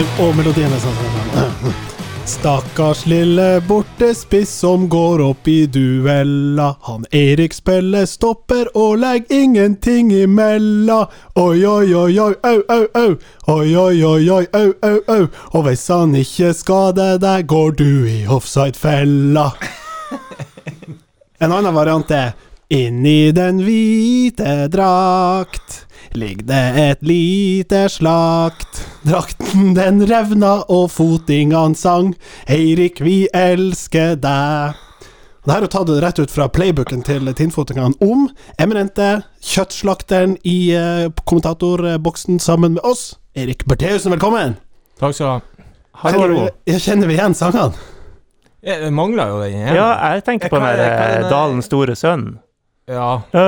Og melodien er sånn. Stakkars lille bortespiss som går opp i duella. Han Erik spiller stopper og legger ingenting imella. Oi, oi, oi, oi, au, au, au. Oi, oi, oi, oi, au, au, au. Og hvis han ikke skader deg, går du i offside-fella. En annen variant er Inni den hvite drakt ligger det et lite slakt. Drakten den revna, og fotingan sang. Eirik, vi elsker deg. Det her er tatt rett ut fra playbooken til Tinnfotingene om eminente kjøttslakteren i eh, kommentatorboksen sammen med oss. Erik Bertheussen, velkommen! Takk skal du ha. Kjenner Hallo. vi, kjenner vi igjen sangene? Jeg Det mangler jo den igjen Ja, jeg tenkte på Hva den er- er der eh, der- Dalens store sønn. Ja. La,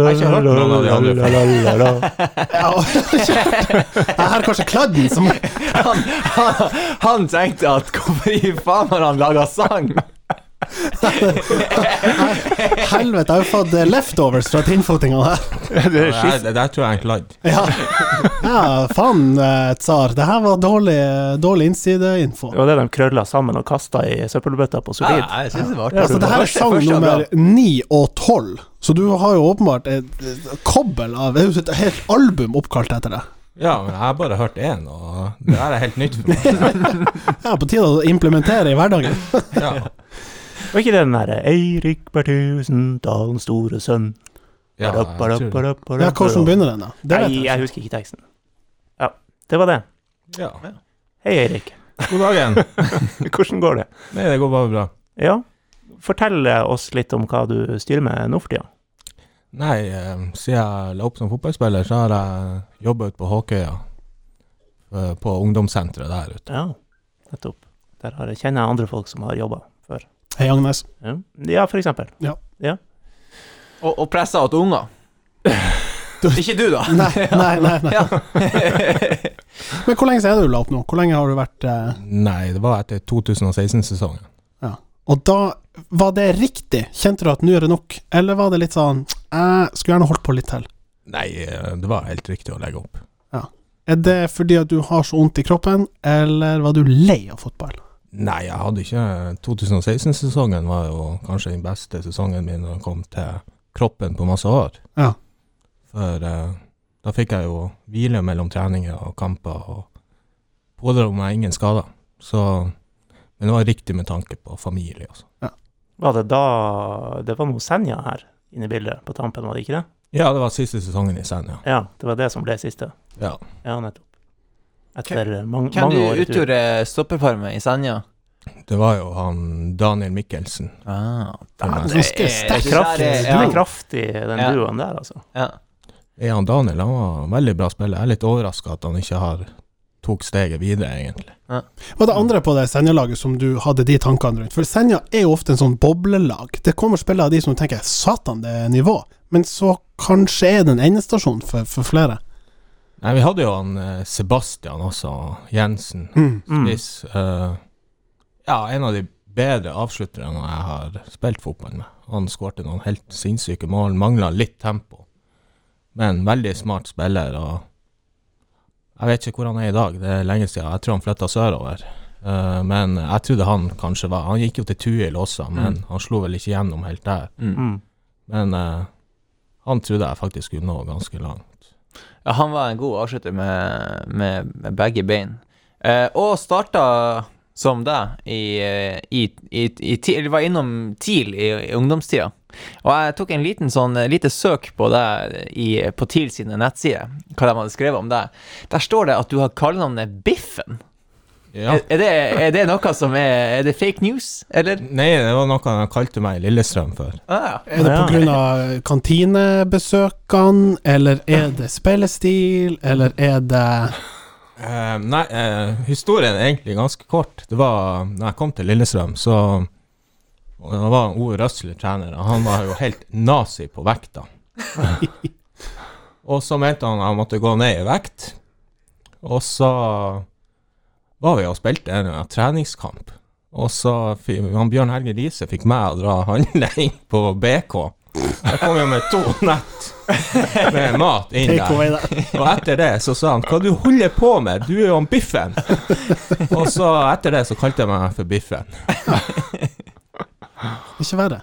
har ikke hørt noen av de andre her er kanskje Kladden som Han, han, han tenkte at hvorfor i faen har han laga sang? Helvete, jeg har jo fått eh, leftovers fra tinnfotinga her. Det er skist. det der tror jeg er en kladd. Ja, ja faen, eh, tsar. Det her var dårlig, dårlig innsideinfo. Det var det de krølla sammen og kasta i søppelbøtta på Solid. jeg synes det var Ja, Altså, det her er sang nummer ni og tolv, så du har jo åpenbart et, et kobbel av et helt album oppkalt etter det. Ja, men jeg har bare hørt én, og det der er helt nytt for meg. Ja, på tide å implementere i hverdagen. Ja. Var ikke det den derre Eirik Bertheussen, Dalens store sønn Ja, jeg tror det. Ja, hvordan begynner den, da? Det vet Nei, jeg jeg. husker ikke teksten. Ja, det var det. Ja. Hei, Eirik. God dagen. Hvordan går det? Nei, det går bare bra. Ja, fortell oss litt om hva du styrer med nå for tida. Nei, eh, siden jeg la opp som fotballspiller, så har jeg jobba ute på Håkøya. eh, På ungdomssenteret der ute. Ja, nettopp. Der har jeg, kjenner jeg andre folk som har jobba. Hei, Agnes. Ja, ja for eksempel. Ja Og, og pressa åt unger. Ikke du, da. Nei, nei, nei. nei. Ja. Men hvor lenge siden er det du la opp nå? Hvor lenge har du vært eh, Nei, det var etter 2016-sesongen. Ja. Og da Var det riktig? Kjente du at nå er det nok? Eller var det litt sånn Jeg skulle gjerne holdt på litt til. Nei, eh, det var helt riktig å legge opp. Ja. Er det fordi at du har så vondt i kroppen, eller var du lei av fotball? Nei, jeg hadde ikke 2016-sesongen var jo kanskje den beste sesongen min når det kom til kroppen på masse år. Ja. For eh, da fikk jeg jo hvile mellom treninger og kamper, og pådro meg ingen skader. Så Men det var riktig med tanke på familie, altså. Var det da Det var noe Senja her inne i bildet på tampen, var det ikke det? Ja, det var siste sesongen i Senja. Ja, det var det som ble siste. Ja. Ja, nettopp. Etter mange, Hvem mange du år Hvem utgjorde stopperpar med i Senja? Det var jo han Daniel Mikkelsen. Ah, Det er det, er Kraftig, det den er kraftig, den Ja. duoen der, altså. Ja. Er han Daniel han var en veldig bra spiller. Jeg er litt overraska at han ikke har tok steget videre, egentlig. Var det andre på det Senja-laget som du hadde de tankene rundt? For Senja er jo ofte en sånn boblelag. Det kommer spillere av de som tenker 'satan, det er nivå', men så kanskje er det en endestasjon for, for flere. Nei, vi hadde jo han eh, Sebastian også, Jensen. Mm. Mm. Spiss. eh, ja, en av de bedre avslutterne jeg har spilt fotball med. Han skårte noen helt sinnssyke mål, mangla litt tempo. Men veldig smart spiller, og jeg vet ikke hvor han er i dag, det er lenge siden. Jeg tror han flytta sørover. Eh, men jeg trodde han kanskje var Han gikk jo til Tuil også, men han slo vel ikke gjennom helt der. Mm. Mm. Men han trodde jeg faktisk skulle nå ganske langt. Ja, han var en god avslutter med, med, med begge bein. Eh, og starta som deg i, i, i, i, i, var innom TIL i, i ungdomstida. Og jeg tok en liten sånn eh, lite søk på deg på TIL sine nettsider, hva de hadde skrevet om deg. Der står det at du har kallenavnet Biffen. Ja. Er, er, det, er det noe som er Er det fake news, eller? Nei, det var noe han kalte meg i Lillestrøm for. Ah, Er det pga. på grunn av kantinebesøkene, eller er det spillestil, eller er det uh, nei, uh, historien er egentlig ganske kort. Det var når jeg kom til Lillestrøm, så og Det var Ove Røsler trener, og han var jo helt nazi på vekta. og så mente han han måtte gå ned i vekt, og så var vi og spilte en treningskamp. Og så han Bjørn Helge Riise fikk meg å dra og handle inn på BK. Jeg kom jo med to nett med mat inn der. Og etter det så sa han 'hva du holder på med, du er jo han Biffen'. Og så etter det så kalte jeg meg for Biffen. Ikke verre.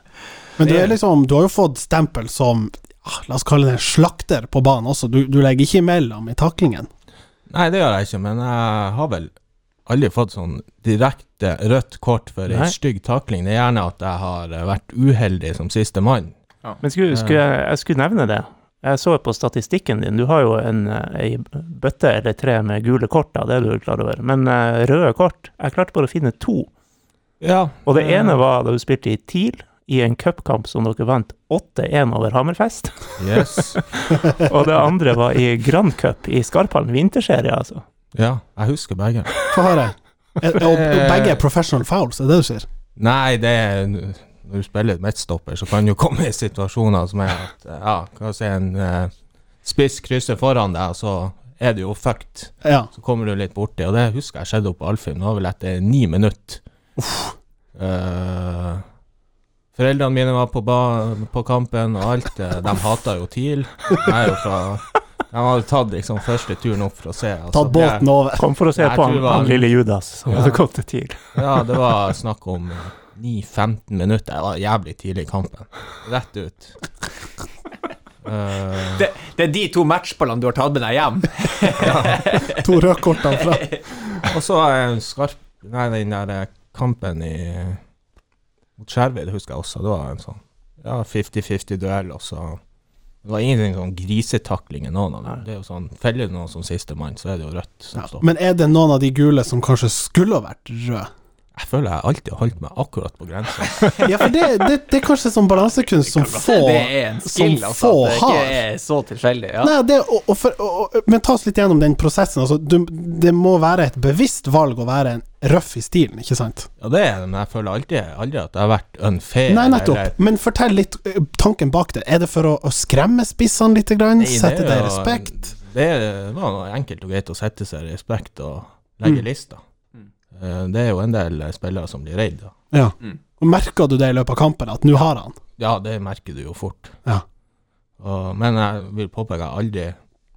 Men du er liksom Du har jo fått stempel som ah, La oss kalle det slakter på banen også. Du, du legger ikke imellom i taklingen. Nei, det gjør jeg ikke, men jeg har vel aldri fått sånn direkte rødt kort for ei stygg takling. Det er gjerne at jeg har eh, vært uheldig som siste mann. Men skulle, skulle jeg, jeg skulle nevne det. Jeg så på statistikken din, du har jo en, eh, ei bøtte eller tre med gule kort, da, det er du klar over. Men uh, røde kort, jeg klarte bare å finne to. Ja. Og det eh, ene var da du spilte i TIL, i en cupkamp som dere vant 8-1 over Hammerfest. Yes. Og det andre var i Grand Cup i Skarphallen vinterserie, altså. Ja, jeg husker begge. Få høre. Er- Og, og begge er professional fouls, er det det du sier? Nei, det er Når du spiller midtstopper, så kan du komme i situasjoner som er at Ja, hva si en uh, spiss krysser foran deg, og så er du jo fucked. Ja. Så kommer du litt borti, og det husker jeg skjedde oppe på Alfheim. Det var vel etter ni minutter. Eh, foreldrene mine var på, ba på kampen, og alt. eh, de hata jo TIL. Jeg er jo fra De hadde tatt liksom første turen opp for å se. Altså, Tatt båten over. Kom for å se på han, var- han lille Judas som Ja. hadde gått til TIL. Ja, det var snakk om eh, 9-15 minutter. Det var jævlig tidlig i kampen. Rett ut. Uh, Det, det er de to matchballene du har tatt med deg hjem. To rødkortene fra og så skarp Nei, den der eh, kampen i mot Skjervøy, det husker jeg også. Det var en sånn ja, 50-50-duell, og så Det var ingenting sånn grisetakling i noen av dem. Det er jo sånn Feller du noen som sistemann, så er det jo rødt som ja. står. Men er det noen av de gule som kanskje skulle ha vært røde? Jeg føler jeg alltid har holdt meg akkurat på grensa. Ja, for det, det, det er kanskje sånn balansekunst som få har. det er en skill, som altså. få Det har. ikke er så tilfeldig. Ja. Nei, det, og, og for, og, men ta oss litt gjennom den prosessen. Altså, du, det må være et bevisst valg å være en røff i stilen, ikke sant? Ja, det er det, men jeg føler alltid, aldri at jeg har vært unfair. Nei, nettopp. eller- Men fortell litt eh, tanken bak det. Er det for å, å skremme spissene litt? Grann? Nei, det Sette deg i respekt? Det var enkelt og greit å sette seg i respekt og legge Mm. lista. Mm. Eh, Det er jo en del eh, spillere som blir redd. Ja. Mm. Og merker du det i løpet av kampen, at nå har han? Ja, det merker du jo fort. Ja. Og, men jeg vil påpeke at aldri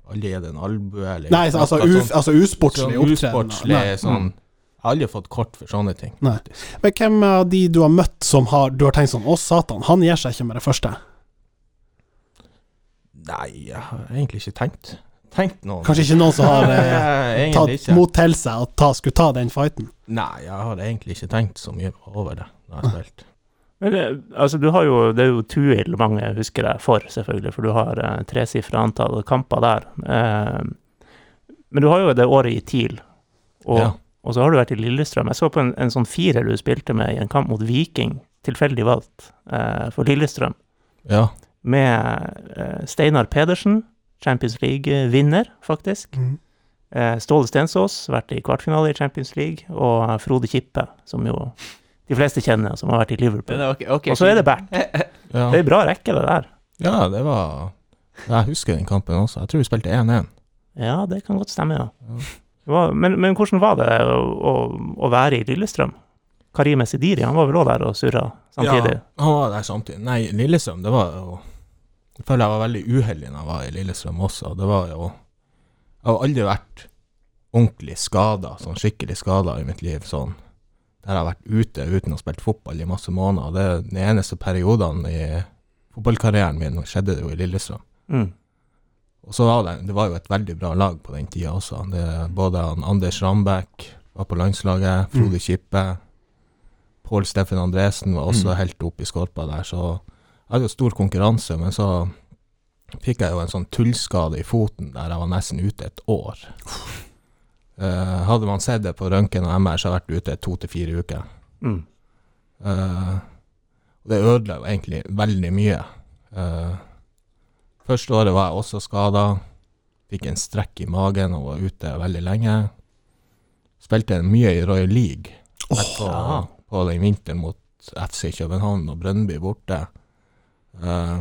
aldri gitt en albue eller Nei, så, altså, uf, altså usportslig Sånn opptreden. usportslig Nei. sånn Jeg har aldri fått kort for sånne ting. Nei. Men hvem av de du har møtt som har, du har tenkt sånn Å, satan, han gir seg ikke med det første? Nei, jeg har egentlig ikke tenkt Tenkt noen. Kanskje ikke noen som har eh, tatt ikke. mot til seg og ta, skulle ta den fighten? Nei, jeg har egentlig ikke tenkt så mye over det når jeg har spilt. Men det, altså, du har jo, det er jo Tuil mange husker deg for, selvfølgelig, for du har eh, tresifra antall kamper der. Eh, men du har jo det året i TIL, og, Ja. og så har du vært i Lillestrøm. Jeg så på en, en sånn firer du spilte med i en kamp mot Viking, tilfeldig valgt, eh, for Lillestrøm, Ja. med eh, Steinar Pedersen, Champions League-vinner, faktisk. Mm. Ståle Stensås, vært i kvartfinale i Champions League, og eh, Frode Kippe, som jo de fleste kjenner, som har vært i Liverpool. Okay, ok, ok, Og så er det Bernt. Ja. Det er bra rekke, det der. ja, det var Jeg husker den kampen også. Jeg tror vi spilte 1-1. Ja, det kan godt stemme, ja. Ja. Var, men, men hvordan var det å, å, å være i Lillestrøm? Karim Esidiri, han var vel òg der og surra samtidig? Ja, han var der samtidig. Nei, Lillestrøm, det var jo Jeg føler jeg var veldig uheldig når jeg var i Lillestrøm også. Det var jo Jeg har aldri vært ordentlig skada, sånn skikkelig skada i mitt liv. sånn Der jeg har vært ute uten å spille fotball i masse måneder. Det er Den eneste periodene i fotballkarrieren min skjedde det jo i Lillestrøm. Mm. Og så var det, det var jo et veldig bra lag på den tida også. Det, både Anders Rambekk var på landslaget, Frode Kippe, Pål Steffen Andresen var også Mm. helt oppe i skorpa der. Så jeg hadde jo stor konkurranse, men så fikk jeg jo en sånn tullskade i foten der jeg var nesten ute et år. Uh, hadde man sett det på røntgen og MR, så hadde jeg vært ute to til fire uker. Mm. Uh, det ødela jo egentlig veldig mye. Uh, første året var jeg også skada. Fikk en strekk i magen og var ute veldig lenge. Spilte mye i Royal League oh, på, ja. på den vinteren mot FC København og Brøndby borte. Eh,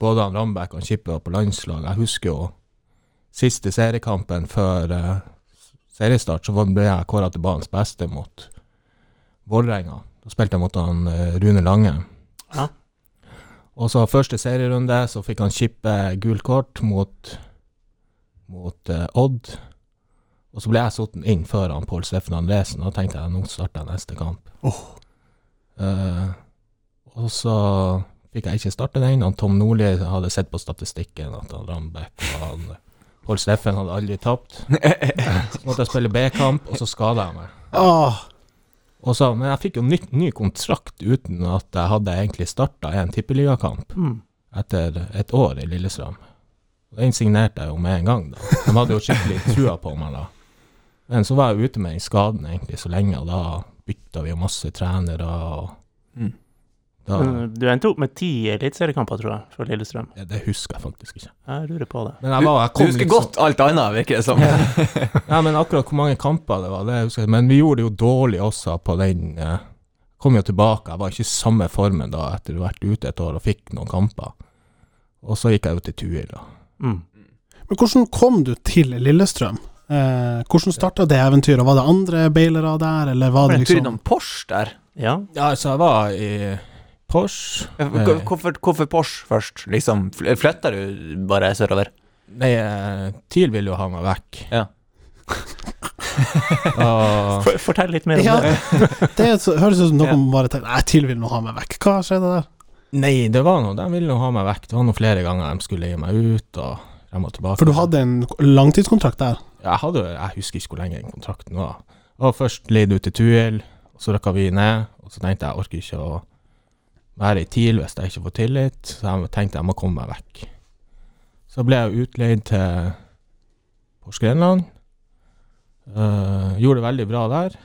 både han Rambekk og Kippe var på landslag. Jeg husker jo siste seriekampen før eh, seriestart, så ble jeg kåra til banens beste mot Vålerenga. Da spilte jeg mot han eh, Rune Lange. Ja. Og så første serierunde så fikk han Kippe gult kort mot, mot eh, Odd. Og så ble jeg satt inn før han Pål Steffen Andresen, da tenkte jeg nå starter jeg neste kamp. Oh. Eh, og så fikk jeg ikke starte den. Han Tom Nordli hadde sett på statistikken at han Rambekk og han Pål Steffen hadde aldri tapt. Så måtte jeg spille B-kamp, og så skada jeg meg. Og så, men jeg fikk jo nytt, ny kontrakt uten at jeg hadde egentlig starta en tippeligakamp Mm. etter et år i Lillestrøm. Den signerte jeg jo med en gang, da. De hadde jo skikkelig trua på meg da. Men så var jeg ute med den skaden egentlig så lenge, og da bytta vi jo masse trenere, og Mm. Da Men Du endte opp med ti eliteseriekamper, tror jeg, for Lillestrøm. ja, Det husker jeg faktisk ikke. Jeg lurer på det. Men jeg, var, jeg Du husker liksom- godt alt annet, virker det som. Ja, men akkurat hvor mange kamper det var, det husker jeg. Men vi gjorde det jo dårlig også på den eh, Kom jo tilbake. Jeg var ikke i samme formen da etter å ha vært ute et år og fikk noen kamper. Og så gikk jeg jo til Tuil, da. Mm. Men hvordan kom du til Lillestrøm? Eh, hvordan starta det eventyret? Var det andre bailere der, eller var Var det det en tur liksom innom Porsch der? Ja. Ja, altså jeg var i Porsche. Hvor- Hvorfor, hvorfor Porsche først? Liksom, fl- flytter du bare sørover? Nei, eh, TIL ville jo ha meg vekk. Ja. og fortell litt mer om Ja, det. det høres ut som noen Ja. bare tenker Nei, TIL vil nå ha meg vekk. Hva skjedde der? Nei, det var noe, de ville nå ha meg vekk. Det var noe flere ganger de skulle gi meg ut, og frem og tilbake. For du hadde en langtidskontrakt der? Jeg hadde, jeg husker ikke hvor lenge den kontrakten var. Jeg var først leid ut til Tuil, så rykka vi ned. Og så tenkte jeg jeg orker ikke å være i TIL hvis jeg ikke får tillit, så jeg tenkte jeg må komme meg vekk. Så ble jeg utleid til Porsgrenland. Uh, gjorde det veldig bra der.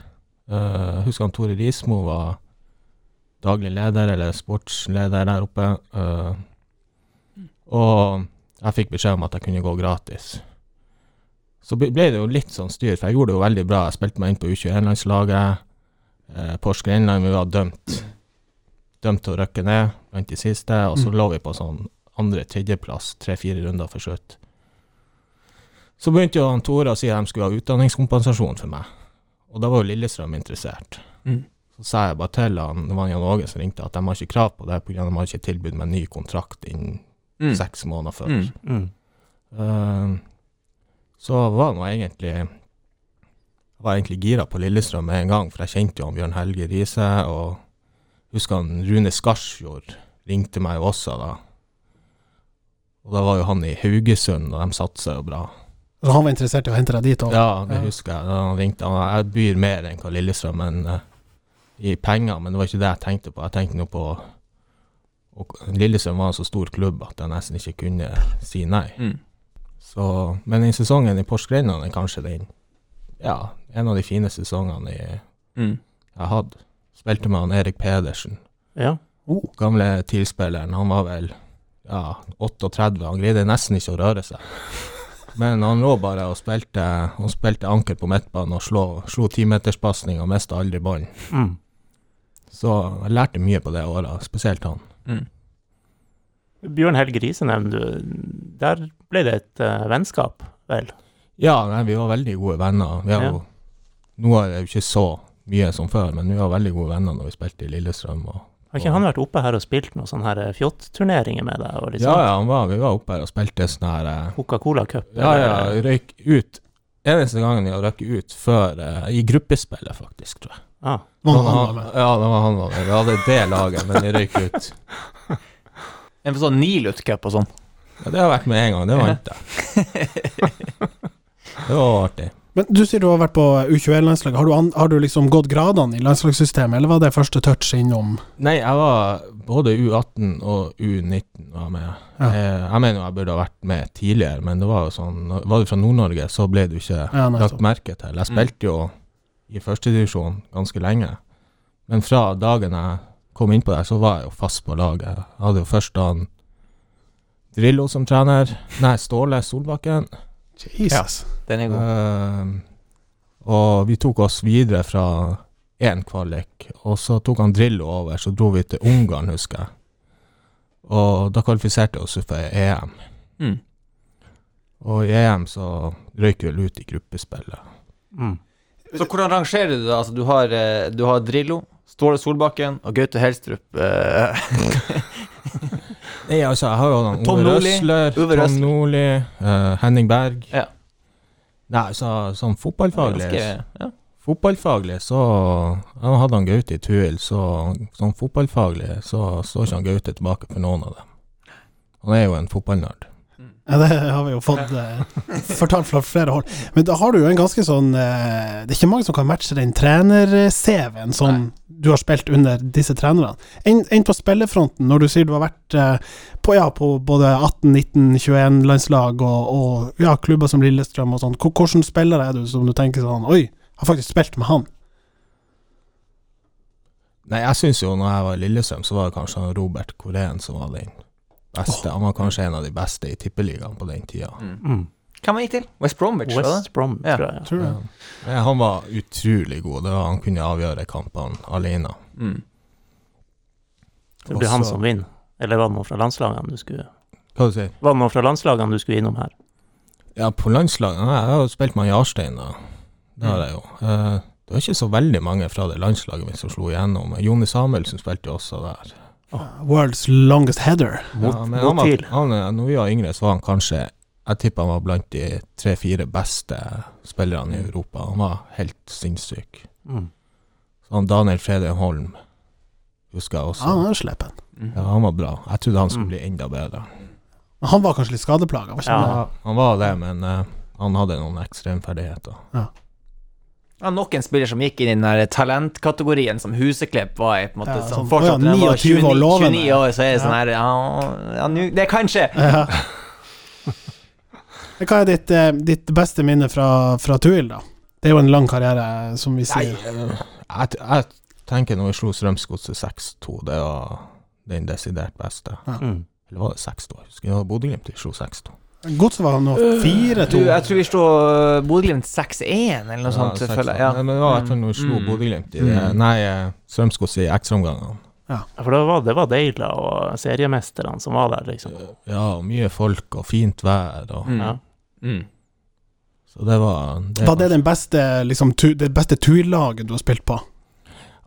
Uh, husker han Tore Rismo var daglig leder, eller sportsleder der oppe. Uh, og jeg fikk beskjed om at jeg kunne gå gratis. Så ble det jo litt sånn styr, for jeg gjorde det jo veldig bra. Jeg spilte meg inn på U21-landslaget. Eh, Porsche Grenland, vi var dømt Dømt til å røkke ned blant de siste, og så Mm. lå vi på sånn andre-tredjeplass tre-fire runder for slutt. Så begynte jo han Tore å si at de skulle ha utdanningskompensasjon for meg, og da var jo Lillestrøm interessert. Mm. Så sa jeg bare til han, det var Jan Åge som ringte, at de har ikke krav på det, pga. at de har ikke tilbud med ny kontrakt innen Mm. seks måneder før. Mm. Mm. Eh, så var nå egentlig Jeg var egentlig gira på Lillestrøm med en gang, for jeg kjente jo han Bjørn Helge Riise, og husker han Rune Skarsfjord ringte meg jo også da. Og da var jo han i Haugesund, og de satsa jo bra. Så han var interessert i å hente deg dit òg? Ja, det Ja. husker jeg. Da han ringte han, Jeg byr mer enn hva Lillestrøm, men uh, i penger, men det var ikke det jeg tenkte på. Jeg tenkte nå på og Lillestrøm var en så stor klubb at jeg nesten ikke kunne si nei. Mm. Så, men den sesongen i Porsgrenland er kanskje den Ja, en av de fine sesongene jeg Mm. jeg har hatt. Spilte med han Erik Pedersen, Ja. Oh, gamle TIL-spilleren. Han var vel ja, 38, han greide nesten ikke å røre seg. Men han lå bare og spilte Han spilte anker på midtbanen og slo, slo timeterspasning og mista aldri ballen. Mm. Så jeg lærte mye på det året, spesielt han. Mm. Bjørn Helge Riise nevner du. Der ble det et uh, vennskap, vel? Ja, nei, vi var veldig gode venner. Vi har Ja. jo, nå er det jo ikke så mye som før, men vi var veldig gode venner når vi spilte i Lillestrøm. Og, Har ikke han vært oppe her og spilt noen sånne her eh, fjott-turneringer med deg? Og litt ja, ja, han var, vi var oppe her og spilte sånn her eh, Coca-Cola Cup? Ja, ja, røyk ut. Eneste gangen vi har røkket ut før uh, I gruppespillet, faktisk, tror jeg. Ah, var han, han var? Ja, det var han var med. Vi hadde det laget, men vi røyk ut. En sånn Nilut Cup og sånn. Ja, det har vært med en gang. Det vant jeg. Det var artig. Men du sier du har vært på U21-landslaget. Har, du har du liksom gått gradene i landslagssystemet, eller var det første touch innom Nei, jeg var både U18 og U19 var med. Ja. Jeg, jeg mener jeg burde ha vært med tidligere, men det var jo sånn Var du fra Nord-Norge, så ble du ikke Ja, lagt merke til. Jeg spilte jo i førstedivisjon ganske lenge, men fra dagen jeg kom innpå der, så var jeg jo fast på laget. Jeg hadde jo først han Drillo som trener. Nei, Ståle Solbakken. Jesus. Den er god. Uh, og vi tok oss videre fra én kvalik, og så tok han Drillo over, så dro vi til Ungarn, husker jeg. Og da kvalifiserte vi oss for EM. Mm. Og i EM så røyk vi vel ut i gruppespillet. mm. Så hvordan rangerer du det? Altså, du har, eh, du har Drillo, Ståle Solbakken og Gaute Helstrup. eh, Nei, altså, jeg har jo han Tom Ove Nordli. Røsler, Uwe Tom Røsler. Nordli, eh, Henning Berg. Ja. Nei, så, sånn fotballfaglig Ganske, ja. Fotballfaglig så Jeg hadde han Gaute i Tuil, så sånn fotballfaglig så står ikke han Gaute tilbake for noen av dem. Han er jo en fotballnerd. Ja, det har vi jo fått eh, fortalt fra flere hold. Men da har du jo en ganske sånn eh, Det er ikke mange som kan matche den trener-CV-en som du har spilt under disse trenerne. Enn en på spillerfronten, når du sier du har vært eh, på, ja, på både 18-, 19-, 21-landslag og, og ja, klubber som Lillestrøm og sånn. Hvor- Hvordan spiller er du som du tenker sånn Oi, jeg har faktisk spilt med han. Nei, jeg syns jo når jeg var i Lillestrøm, så var det kanskje Robert Koreen som var den beste. Han var kanskje en av de beste i tippeligaen på den tida. Mm. Mm. Hvem han gikk til? West Bromwich? West Brom, Ja. tror jeg. Tror jeg. Ja. Han var utrolig god. Det var, han kunne avgjøre kampene alene. Mm. Det blir han som vinner. Eller var det noe fra landslagene du skulle Hva du sier Var det noe fra landslagene du skulle innom her? Ja, på landslagene Jeg har jo spilt med Jarstein, da. Det har jeg jo. Eh, det var ikke så veldig mange fra det landslaget mitt som slo igjennom. Jone Samuelsen spilte jo også der. World's longest header. Mot, Ja, men mot han var, han, eh, når vi var yngre, så var han kanskje Jeg tipper han var blant de tre-fire beste spillerne i Europa. Han var helt sinnssyk. Mm. Så han Daniel Fredheim Holm husker jeg også. Ja, han er slepen. Mm. Ja, han var bra. Jeg trodde han skulle Mm. bli enda bedre. Men Han var kanskje litt skadeplaga, Ja. han var det, men uh, han hadde noen ekstremferdigheter. Ja, nok en spiller som gikk inn i den der talentkategorien som Huseklepp var i. på en måte Ja, sånn, Fortsatt ja, når han var 29 år 29, 29 år, så er det sånn her ja, ja, nu- Det kan skje! Ja. Hva er ditt, eh, ditt beste minne fra, fra Tuil, da? Det er jo en lang karriere, som vi sier. Nei, jeg, jeg tenker når vi slo Strømsgodset 6-2, det var den desidert beste. Mm. Eller var det 6-2? Jeg Husker var Bodø-Glimt slo 6-2. Godset var nå 4-2. jeg tror vi slo Bodø-Glimt 6-1, eller noe sånt. Ja, 6-2. føler jeg. Ja. Men det var i hvert fall når vi slo Mm. Bodø-Glimt i det Mm. Nei, eh, Strømsgodset i ekstraomgangene. Ja, for det var, det var Deila og seriemesterne som var der, liksom. Ja, og mye folk og fint vær og Mm. Ja. Mm. Så det var det Var det den beste, liksom, tu, det beste Tuil-laget du har spilt på?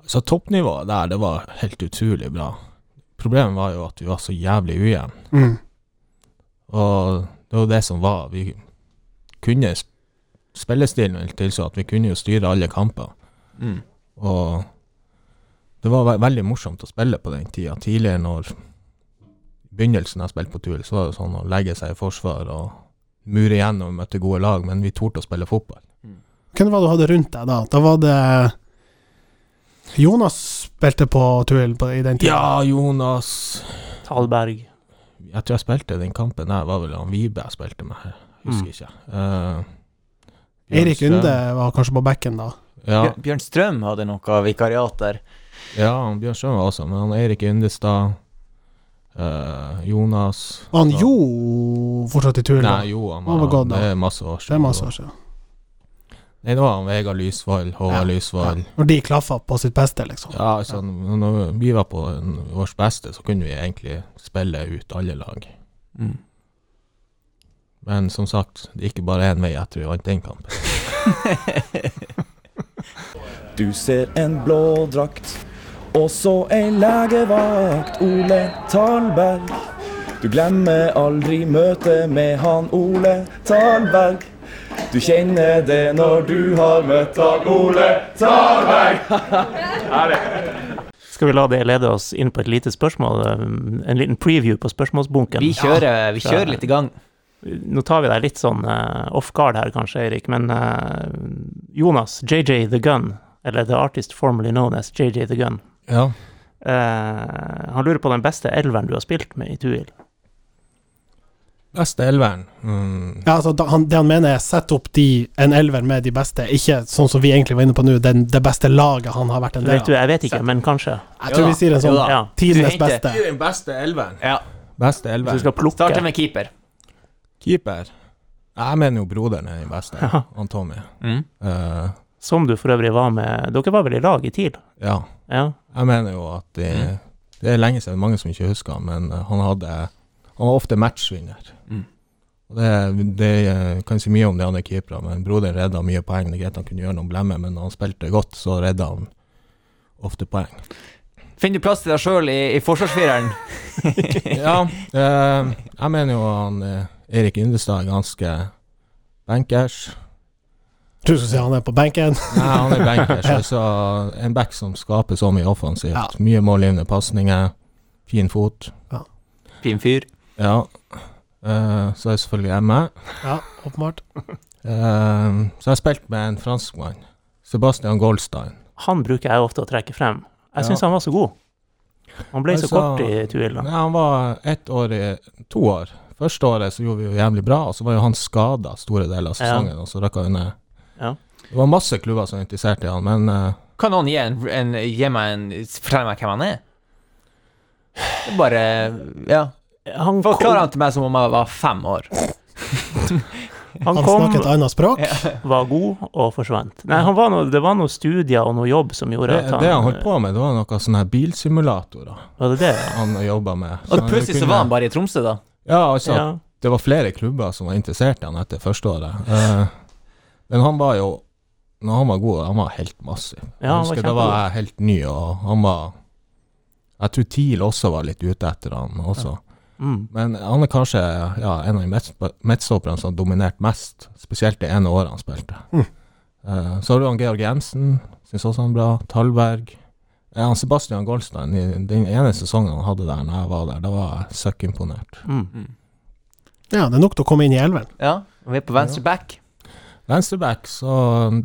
Så toppnivået der, det var helt utrolig bra. Problemet var jo at vi var så jævlig ujevne. Mm. Og det var det som var. Vi kunne sp- Spillestilen tilsa at vi kunne jo styre alle kamper. Mm. Og det var ve veldig morsomt å spille på den tida. Tidligere, når begynnelsen jeg spilte på Tuil, så var det sånn å legge seg i forsvar og mure igjen og vi møtte gode lag, men vi torde å spille fotball. Hvem var det du hadde rundt deg da? Da var det Jonas spilte på Tuil i den tida. Ja, Jonas Talberg. Jeg tror jeg spilte den kampen der, var vel han Vibe jeg spilte med. Jeg husker Mm. ikke. Uh, Eirik Unde var kanskje på bekken da. Ja, Bjørn Strøm hadde noe vikariat der. ja Bjørn Strøm var også, men han Eirik Undestad, Uh, Jonas Var han Jo fortsatt i turn? Nei, jo, han Han var god da. Det er masse år Det er masse år siden. Nei, det var han Vegard Lysvold, Håvard Ja. Lysvold. Når de klaffa på sitt beste, liksom. Ja, altså, når vi var på vårt beste, så kunne vi egentlig spille ut alle lag. Mm. Men som sagt, det gikk bare én vei etter vi vant den kampen. Du ser en blå drakt, og så ei legevakt, Ole Talberg. Du glemmer aldri møtet med han Ole Talberg. Du kjenner det når du har møtt Dag Ole Tarberg Skal vi la det lede oss inn på et lite spørsmål? En liten preview på spørsmålsbunken? Vi kjører, vi kjører litt i gang. Nå tar vi deg litt sånn eh, off guard her, kanskje, Eirik, men eh, Jonas, JJ The Gun, eller The Artist formerly known as JJ The Gun, Ja. eh, han lurer på den beste elveren du har spilt med i Tuil. Beste elveren. Mm. Ja, altså, da, han, det han mener er sett opp de, en elver med de beste, ikke sånn som vi egentlig var inne på nå, den, det beste laget han har vært en del Vet du, av. jeg vet ikke, men kanskje. Jeg Jo tror da, vi sier en sånn. Ja. tidenes Du henter- Den beste elveren. Ja. Beste elveren. du elveren. skal plukke Starte med keeper. Keeper. Jeg mener jo broderen er den beste. Ja. Han Tommy. Mm. Uh, Som du for øvrig var med Dere var vel i lag i TIL? ja. Ja. Jeg mener jo at det, Mm. det er lenge siden, mange som ikke husker men eh, han hadde Han var ofte matchvinner. Mm. Det, det eh, kan si mye om de andre keeperne, men broderen redda mye poeng. Det er greit han kunne gjøre noen blemmer, men når han spilte godt, så redda han ofte poeng. Finner du plass til deg sjøl i, i forsvarsfireren? Ja, eh, jeg mener jo han eh, Erik Yndestad er ganske bankers. Tror du skulle si han er på benken. Nei, han er bankers. altså en back som skaper så mye offensivt. Ja. Mye målgivende pasninger. Fin fot. Fin fyr. Ja. Uh, så er jeg selvfølgelig jeg med. Ja, åpenbart. Uh, så jeg har spilt med en franskmann. Sebastian Goldstein. Han bruker jeg ofte å trekke frem. Jeg Ja. han var så god. Han ble så Altså, kort i Tuil, Ja, han var ett år i To år. Første året så gjorde vi jo jævlig bra, og så var jo han skada store deler av sesongen, og så røkka vi ned. Ja. Det var masse klubber som var interessert i han, men uh, Kan noen gi, en, en, gi meg en Fortelle meg hvem han er? Det er bare Ja. Han kom, Forklar han til meg som om jeg var fem år. han Han kom snakket annet språk. var god og forsvant. Nei, han var noe, det var noen studier og noe jobb som gjorde det, at han det han holdt på med, det var noe sånne her bilsimulatorer Var det det? han jobba med. Så Og plutselig plutselig så var han bare i Tromsø, da. Ja, altså, Ja. det var flere klubber som var interessert i han etter første året. Eh, men han var jo Når han var god, han var helt massiv. Ja, jeg han var husker da var jeg helt ny, og han var Jeg tror TIL også var litt ute etter han også. Mm. Men han er kanskje ja, en av de midtst- midtstopperne som har dominert mest, spesielt det ene året han spilte. Mm. Uh, så har du han Georg Jensen, syns også han er bra. Talberg. Ja, han Sebastian Goldstein, den ene sesongen han hadde der når jeg var der, da var jeg søkkimponert. Mm. Ja, det er nok til å komme inn i elven. Ja, og vi er på venstre back. Venstreback, så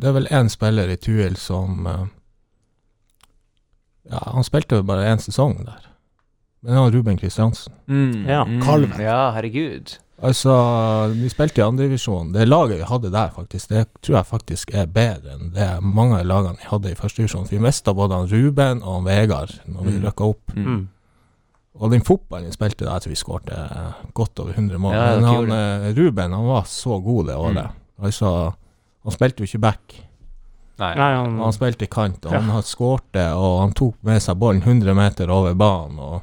det er vel én spiller i Tuil som eh, Ja, han spilte jo bare én sesong der. Men var Ruben Kristiansen. Mm. Ja, mm. Kalven. Ja, herregud. Altså, vi spilte i andredivisjon. Det laget vi hadde der, faktisk, det tror jeg faktisk er bedre enn det mange av lagene vi hadde i førstedivisjon. Vi mista både han Ruben og han Vegard når vi Mm. rykka opp. Mm. Mm. Og den fotballen vi spilte der, jeg tror vi skårte eh, godt over 100 mål. Ja, Men han eh, Ruben, han var så god det året. Altså, han spilte jo ikke back. Nei. Nei, han, han spilte i kant, og han har skårte, og han tok med seg ballen 100 meter over banen. Og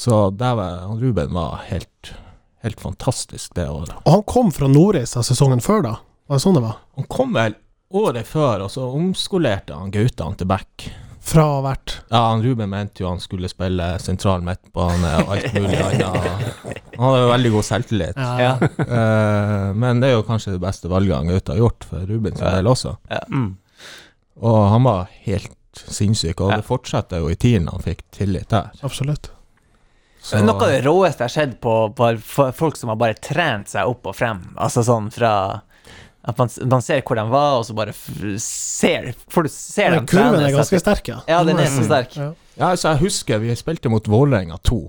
så der var han Ruben var helt, helt fantastisk det året. Og han kom fra Nordreisa sesongen før, da. Var det sånn det var? Han kom vel året før, og så omskolerte han guttene til back. Fra å ha vært Ja, han Ruben mente jo han skulle spille sentral midtbane og alt mulig annet. Han hadde jo veldig god selvtillit. Ja. Uh, men det er jo kanskje det beste valget han Gaute har gjort for Ruben sin Ja. del også. mm. Og han var helt sinnssyk, og Ja. det fortsatte jo i tiden han fikk tillit der. Absolutt. Så, Noe av det råeste jeg har sett på, på folk som har bare trent seg opp og frem. Altså sånn fra At man, man ser hvor de var, og så bare ser For du ser Den dem kurven er ganske seg. sterk, ja. Ja, den er så sterk. Ja. Ja, altså, jeg husker vi spilte mot Vålerenga 2.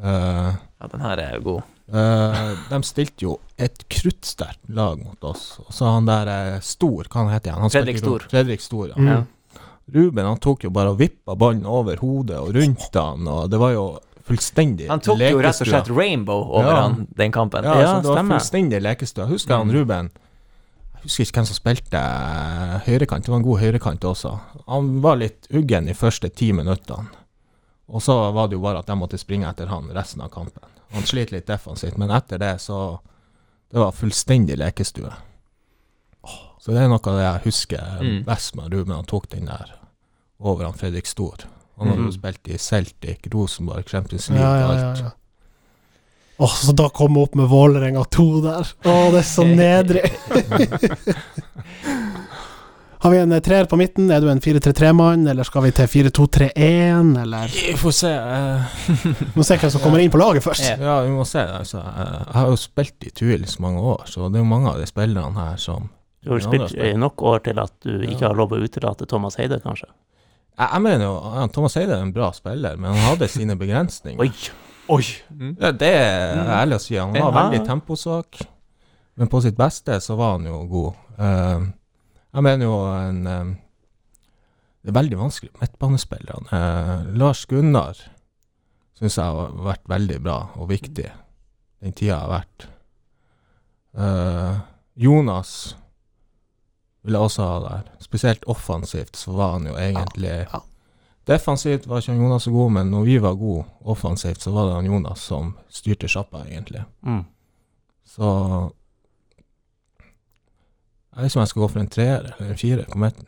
Uh, Ja, den her er god. Uh, de stilte jo et kruttsterkt lag mot oss. Og så han der eh, Stor, hva han heter han? han Fredrik Stor. Fredrik Stor, ja. Mm. Ruben han tok jo bare og vippa ballen over hodet og rundt han, og det var jo fullstendig Han tok jo rett og slett rainbow over Ja. han, den kampen. Ja, Ja, altså, det var fullstendig lekestua. Husker han Mm. Ruben Jeg husker ikke hvem som spilte eh, høyrekant. Det var en god høyrekant også. Han var litt uggen de første ti minuttene. Og så var det jo bare at jeg måtte springe etter han resten av kampen. Han slet litt defensivt, men etter det så Det var fullstendig lekestue. Så det er noe jeg husker Mm. best med Ruben. Han tok den der over han Fredrik Stor. Han har jo Mhm. spilt i Celtic, Rosenborg, Champions League Ja, ja, og ja, alt. ja. Åh, så da komme opp med Vålerenga 2 der. Å, det er så nedrig. Har vi en eh, treer på midten? Er du en 4-3-3-mann, eller skal vi til 4-2-3-1, eller Vi får se. eh, Vi må se hvem som kommer inn på laget først. Ja. Vi må se. Altså, eh, jeg har jo spilt i Tuil så mange år, så det er jo mange av de spillerne her som Du har spilt i nok år til at du ikke Ja. har lov å utelate Thomas Heide, kanskje? Jeg, jeg mener jo Thomas Eide er en bra spiller, men han hadde sine begrensninger. Oi! Oi! Mm. Ja, det er ærlig å si. Han var veldig temposvak, men på sitt beste så var han jo god. Uh, jeg mener jo en eh, Det er veldig vanskelig midtbanespillerne. Uh, Lars Gunnar syns jeg har vært veldig bra og viktig den tida jeg har vært. Uh, Jonas vil jeg også ha der. Spesielt offensivt så var han jo egentlig ja. Defensivt var ikke han Jonas så god, men når vi var gode offensivt, så var det han Jonas som styrte sjappa, egentlig. Mm. Så Jeg vet ikke om jeg skal gå for en treer eller en firer på midten.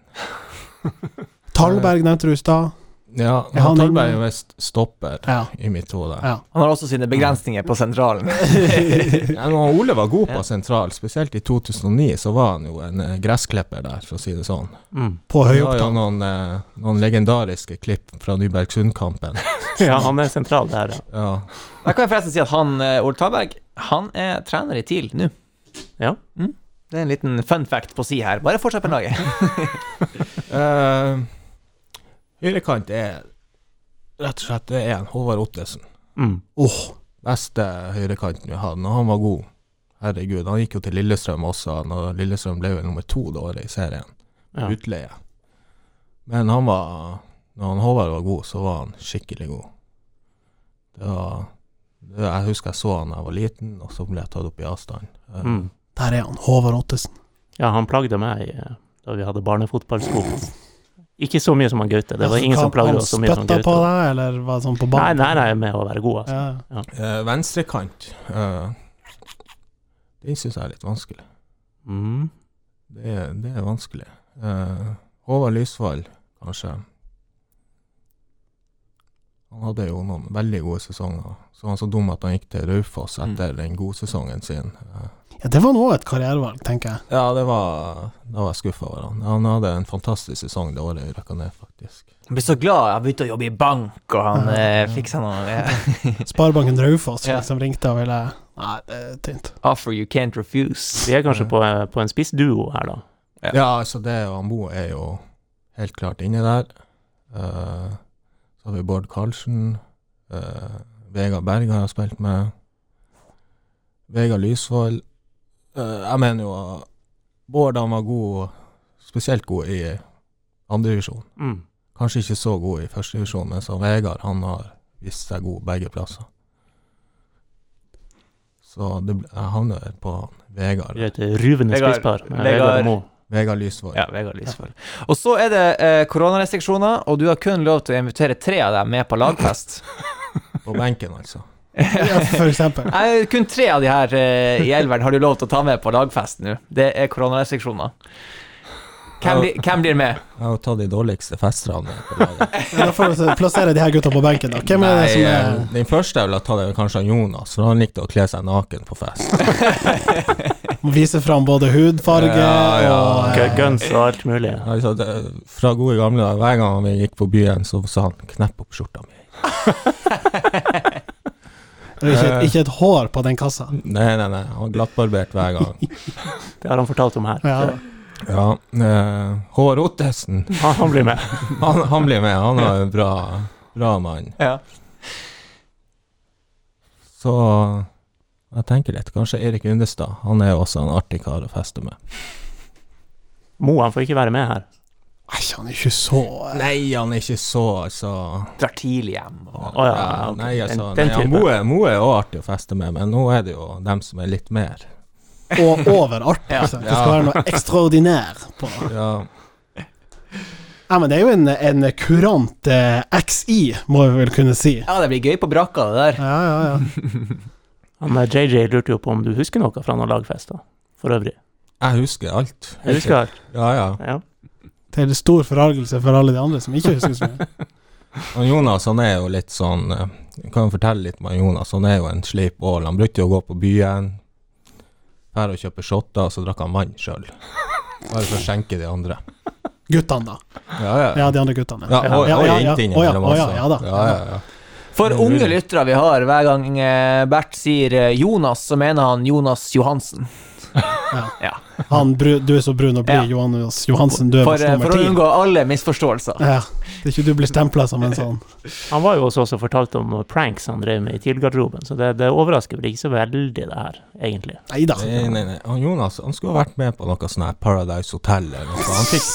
Tallberg nevnte du i stad. Ja, han han er er visst stopper Ja. i mitt hode. ja. Han har også sine begrensninger på sentralen. Ja, men Ole var god på sentral, spesielt i 2009, så var han jo en eh, gressklipper der, for å si det sånn. Mm. På Vi har jo høyopptak. noen, eh, noen legendariske klipp fra Nybergsund-kampen. Ja, han er sentral der, ja. Ja. Da kan jeg forresten si at han, eh, Ole Talberg, han er trener i TIL nå. Ja. Mm. Det er en liten fun fact på si her. Bare fortsett med laget. Eh, høyrekant er rett og slett det er en Håvard Ottesen. Mm. Åh, Beste høyrekanten vi hadde, og han var god. Herregud, han gikk jo til Lillestrøm også, når Lillestrøm ble jo nummer to det året i serien. ja. Utleie. Men han var Når han Håvard var god, så var han skikkelig god. Det var det, Jeg husker jeg så han da jeg var liten, og så ble jeg tatt opp i avstand. Mm. der er han. Håvard Ottesen. ja, han plagde meg eh, da vi hadde barnefotballskole. Ikke så mye som han Gaute. Det var ingen som plagde oss så mye som Han spytta Gaute. på deg, eller var det sånn på banen? nei, nei, med å være god, altså. Ja. Eh, venstrekant uh, Den syns jeg er litt vanskelig. Mm. Det det er vanskelig. Uh, Håvard Lysvall, kanskje. Han hadde jo noen veldig gode sesonger. Så var han så dum at han gikk til Raufoss etter den godsesongen sin. Eh, ja, det var nå et karrierevalg, tenker jeg. ja, det var Da var jeg skuffa over han. Han hadde en fantastisk sesong det året vi rykka ned, faktisk. Han blir så glad. Han begynte å jobbe i bank, og han ja, ja. fiksa noe Ja. Sparebanken Raufoss Ja. liksom ringte og ville Nei, det er tynt. offer you can't refuse. Vi er kanskje på, eh, på en spissduo her, da. Ja. Ja, altså det og Mo er jo helt klart inne der. Uh, så har vi Bård Karlsen. Uh, Vegard Berg har jeg spilt med. Vegard Lysvold. Eh, jeg mener jo at Bård han var god, spesielt god i andredivisjon. Mm. Kanskje ikke så god i førstedivisjon, men så Vegard han har vist seg god begge plasser. Så det, jeg havner på Vegard. Vi heter ruvende spisspar. Vegard- Vegard Lysvold. Ja, Vegard Lysvold. Og så er det eh, koronarestriksjoner, og du har kun lov til å invitere tre av dem med på lagfest. På benken, altså. Ja, for eksempel. Nei, kun tre av de her eh, i elveren har du lov til å ta med på lagfest nå. Det er koronarestriksjoner. Hvem, blir- hvem blir med? Jeg har jo tatt de dårligste festerne på laget. Ja, da får du plassere de her gutta på benken, da. Hvem er det Nei, som eh, er Den første jeg ville ha tatt, er kanskje han Jonas, for han likte å kle seg naken på fest. Vise fram både hudfarge Ja, ja. og Gu- eh, Guns og alt mulig. Altså, det, fra gode gamle dager, hver gang vi gikk på byen, så sa han 'knepp opp skjorta mi'. Det er ikke, ikke et hår på den kassa. Nei, nei, nei, han har glattbarbert hver gang. Det har han fortalt om her. Ja. Ja, uh, Håvard Ottesen, Han, han blir med. han, han blir med. Han er en bra, bra mann. Ja. Så jeg tenker litt. Kanskje Erik Undestad. Han er jo også en artig kar å feste med. Mo han får ikke være med her. Nei, han er ikke så eh, Nei, han er ikke så, så Drar tidlig hjem. Og... Å ja, okay. ok. Nei, altså, Den- den nei. Mo er, Mo er også artig å feste med, men nå er det jo dem som er litt mer. og over artig. Ja. Det skal være noe ekstraordinær på Ja, Ja, men det er jo en, en kurant eh, XI, må vi vel kunne si. Ja, det blir gøy på brakka, det der. Ja, ja, ja. Han JJ lurte jo på om du husker noe fra noen lagfester, for øvrig. jeg husker alt. Jeg husker alt. Ja, ja. Ja. Til stor forargelse for alle de andre som ikke husker så mye. Og Jonas han er jo litt sånn eh, Jeg kan fortelle litt om Jonas. Han er jo en sleip ål. Han brukte jo å gå på byen, dra og kjøpe shotter, og så drakk han vann sjøl. Bare for å skjenke de andre. Guttene, da. Ja, ja. Ja, de andre guttene. Ja, og, Ja, og ja, ja. jentene Å ja, innimellom ja, ja da. Ja, ja, ja. For unge lyttere vi har, hver gang eh, Bert sier eh, Jonas, så mener han Jonas Johansen. Han, du er så brun og blid, Ja. Johannes Johansen, du er For, for å unngå alle misforståelser. Ja, det er ikke du blir stempla som en sånn Han var jo også også fortalt om pranks han drev med i TIL-garderoben, så det, det overrasker vel ikke så veldig, det her, egentlig. Neida. Nei, nei, nei. Han Jonas han skulle ha vært med på noe sånn her Paradise Hotel eller noe. Han fikk,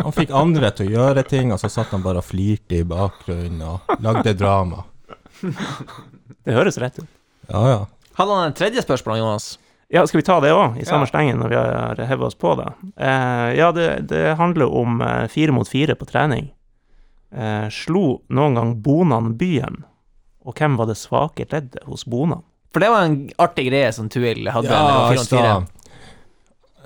han fikk andre til å gjøre ting, og så satt han bare og flirte i bakgrunnen og lagde drama. Det høres rett ut. Ja, ja. Hadde han en tredje spørsmål, Jonas? Ja, skal vi ta det òg, i samme Ja. stengen, når vi har hevet oss på det? Eh, ja, det, det handler om eh, fire mot fire på trening. Eh, slo noen gang Bonan byen? Og hvem var det svake leddet hos Bonan? For det var en artig greie som Tuil hadde. Ja, med fire mot fire. altså,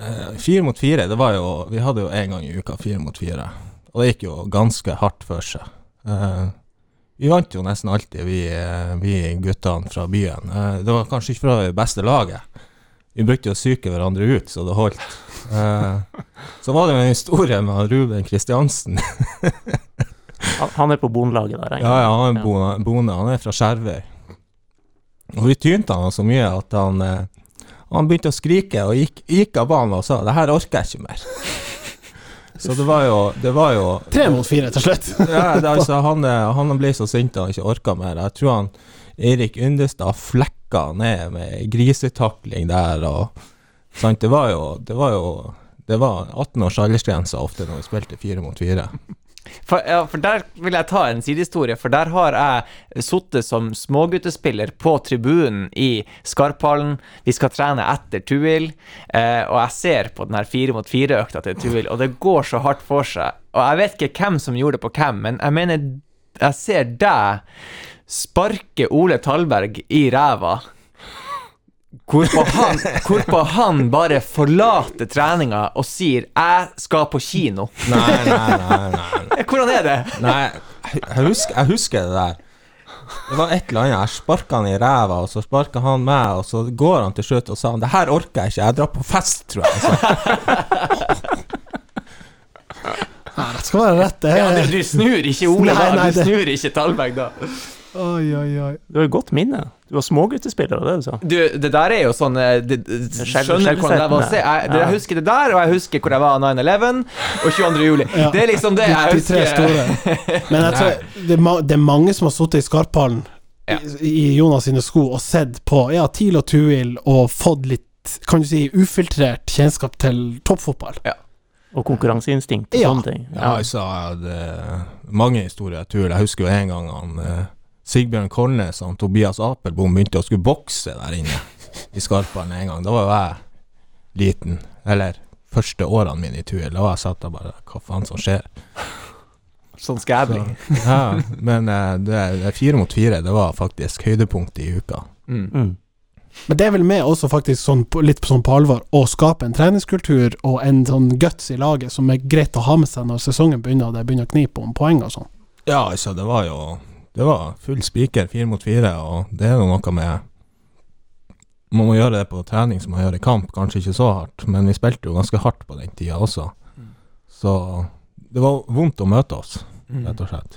eh, Fire mot fire, det var jo Vi hadde jo en gang i uka fire mot fire. Og det gikk jo ganske hardt for seg. Eh, vi vant jo nesten alltid, vi, eh, vi guttene fra byen. Eh, det var kanskje ikke fra det beste laget. Vi brukte å psyke hverandre ut, så det holdt. Eh, så var det en historie med Ruben Kristiansen. Han, er på bondelaget der. Ja, ja, han er Ja. bonde. Han er fra Skjervøy. Og vi tynte han så mye at han eh, Han begynte å skrike og gikk, gikk av banen og sa 'det her orker jeg ikke mer'. Så det var jo, det var jo Tre mot fire til slutt. ja, det, altså, han, han ble så sint at han ikke orka mer. Jeg tror han Eirik Undestad flekka ned med grisetakling der og Sant, det var jo Det var jo det var 18 års aldersgrense ofte når vi spilte fire mot fire. For, ja, for der vil jeg ta en sidehistorie, for der har jeg sittet som småguttespiller på tribunen i Skarphallen. Vi skal trene etter Tuil, eh, og jeg ser på den her fire mot fire-økta til Tuil, og det går så hardt for seg. Og jeg vet ikke hvem som gjorde det på hvem, men jeg mener jeg ser deg sparke Ole Talberg i ræva. Hvorpå han, hvorpå han bare forlater treninga og sier 'jeg skal på kino'. Nei, nei, nei. nei. Hvordan er det? Nei, jeg husker, jeg husker det der. Det var et eller annet. Jeg sparka han i ræva, og så sparka han meg, og så går han til slutt og sa han, 'Det her orker jeg ikke, jeg drar på fest', tror jeg. Så, det skal være rett. Det Ja, du, du snur ikke Ole Nei, da, du snur ikke Talberg da. Oi, oi, oi. Du har jo godt minne. Du var småguttespiller, det du sa? Du, det der er jo sånn eh, det, Skjønner hvordan det var å se? Jeg, det, jeg husker det der, og jeg husker hvor jeg var 9-11 og 22. juli. Ja. Det er liksom det jeg jeg de tre husker. store. Men jeg tror det det er mange som har sittet i Skarphallen Ja. i, i Jonas sine sko og sett på ja, TIL og Tuil og fått litt, kan du si, ufiltrert kjennskap til toppfotball. Og konkurranseinstinkt og Ja. sånne ting. ja, altså, det mange historier tull. Jeg husker jo en gang han eh, Sigbjørn Kolnes og Tobias Apelbom begynte å skulle bokse der inne i Skarpan en gang. Da var jo jeg liten. Eller første årene mine i Tuel. Da var jeg satt der bare Hva faen som skjer? Sånn skæbling. Ja, men eh, det, det fire mot fire, det var faktisk høydepunktet i uka. Mm. Mm. Men det er vel med også faktisk sånn, på- litt sånn på alvor å skape en treningskultur og en sånn guts i laget som er greit å ha med seg når sesongen begynner og det begynner å knipe om poeng og sånn. Ja, altså, det var jo Det var full spiker, fire mot fire, og det er jo noe med Man må gjøre det på trening som man gjør i kamp, kanskje ikke så hardt, men vi spilte jo ganske hardt på den tida også. Så det var vondt å møte oss, Mm. rett og slett.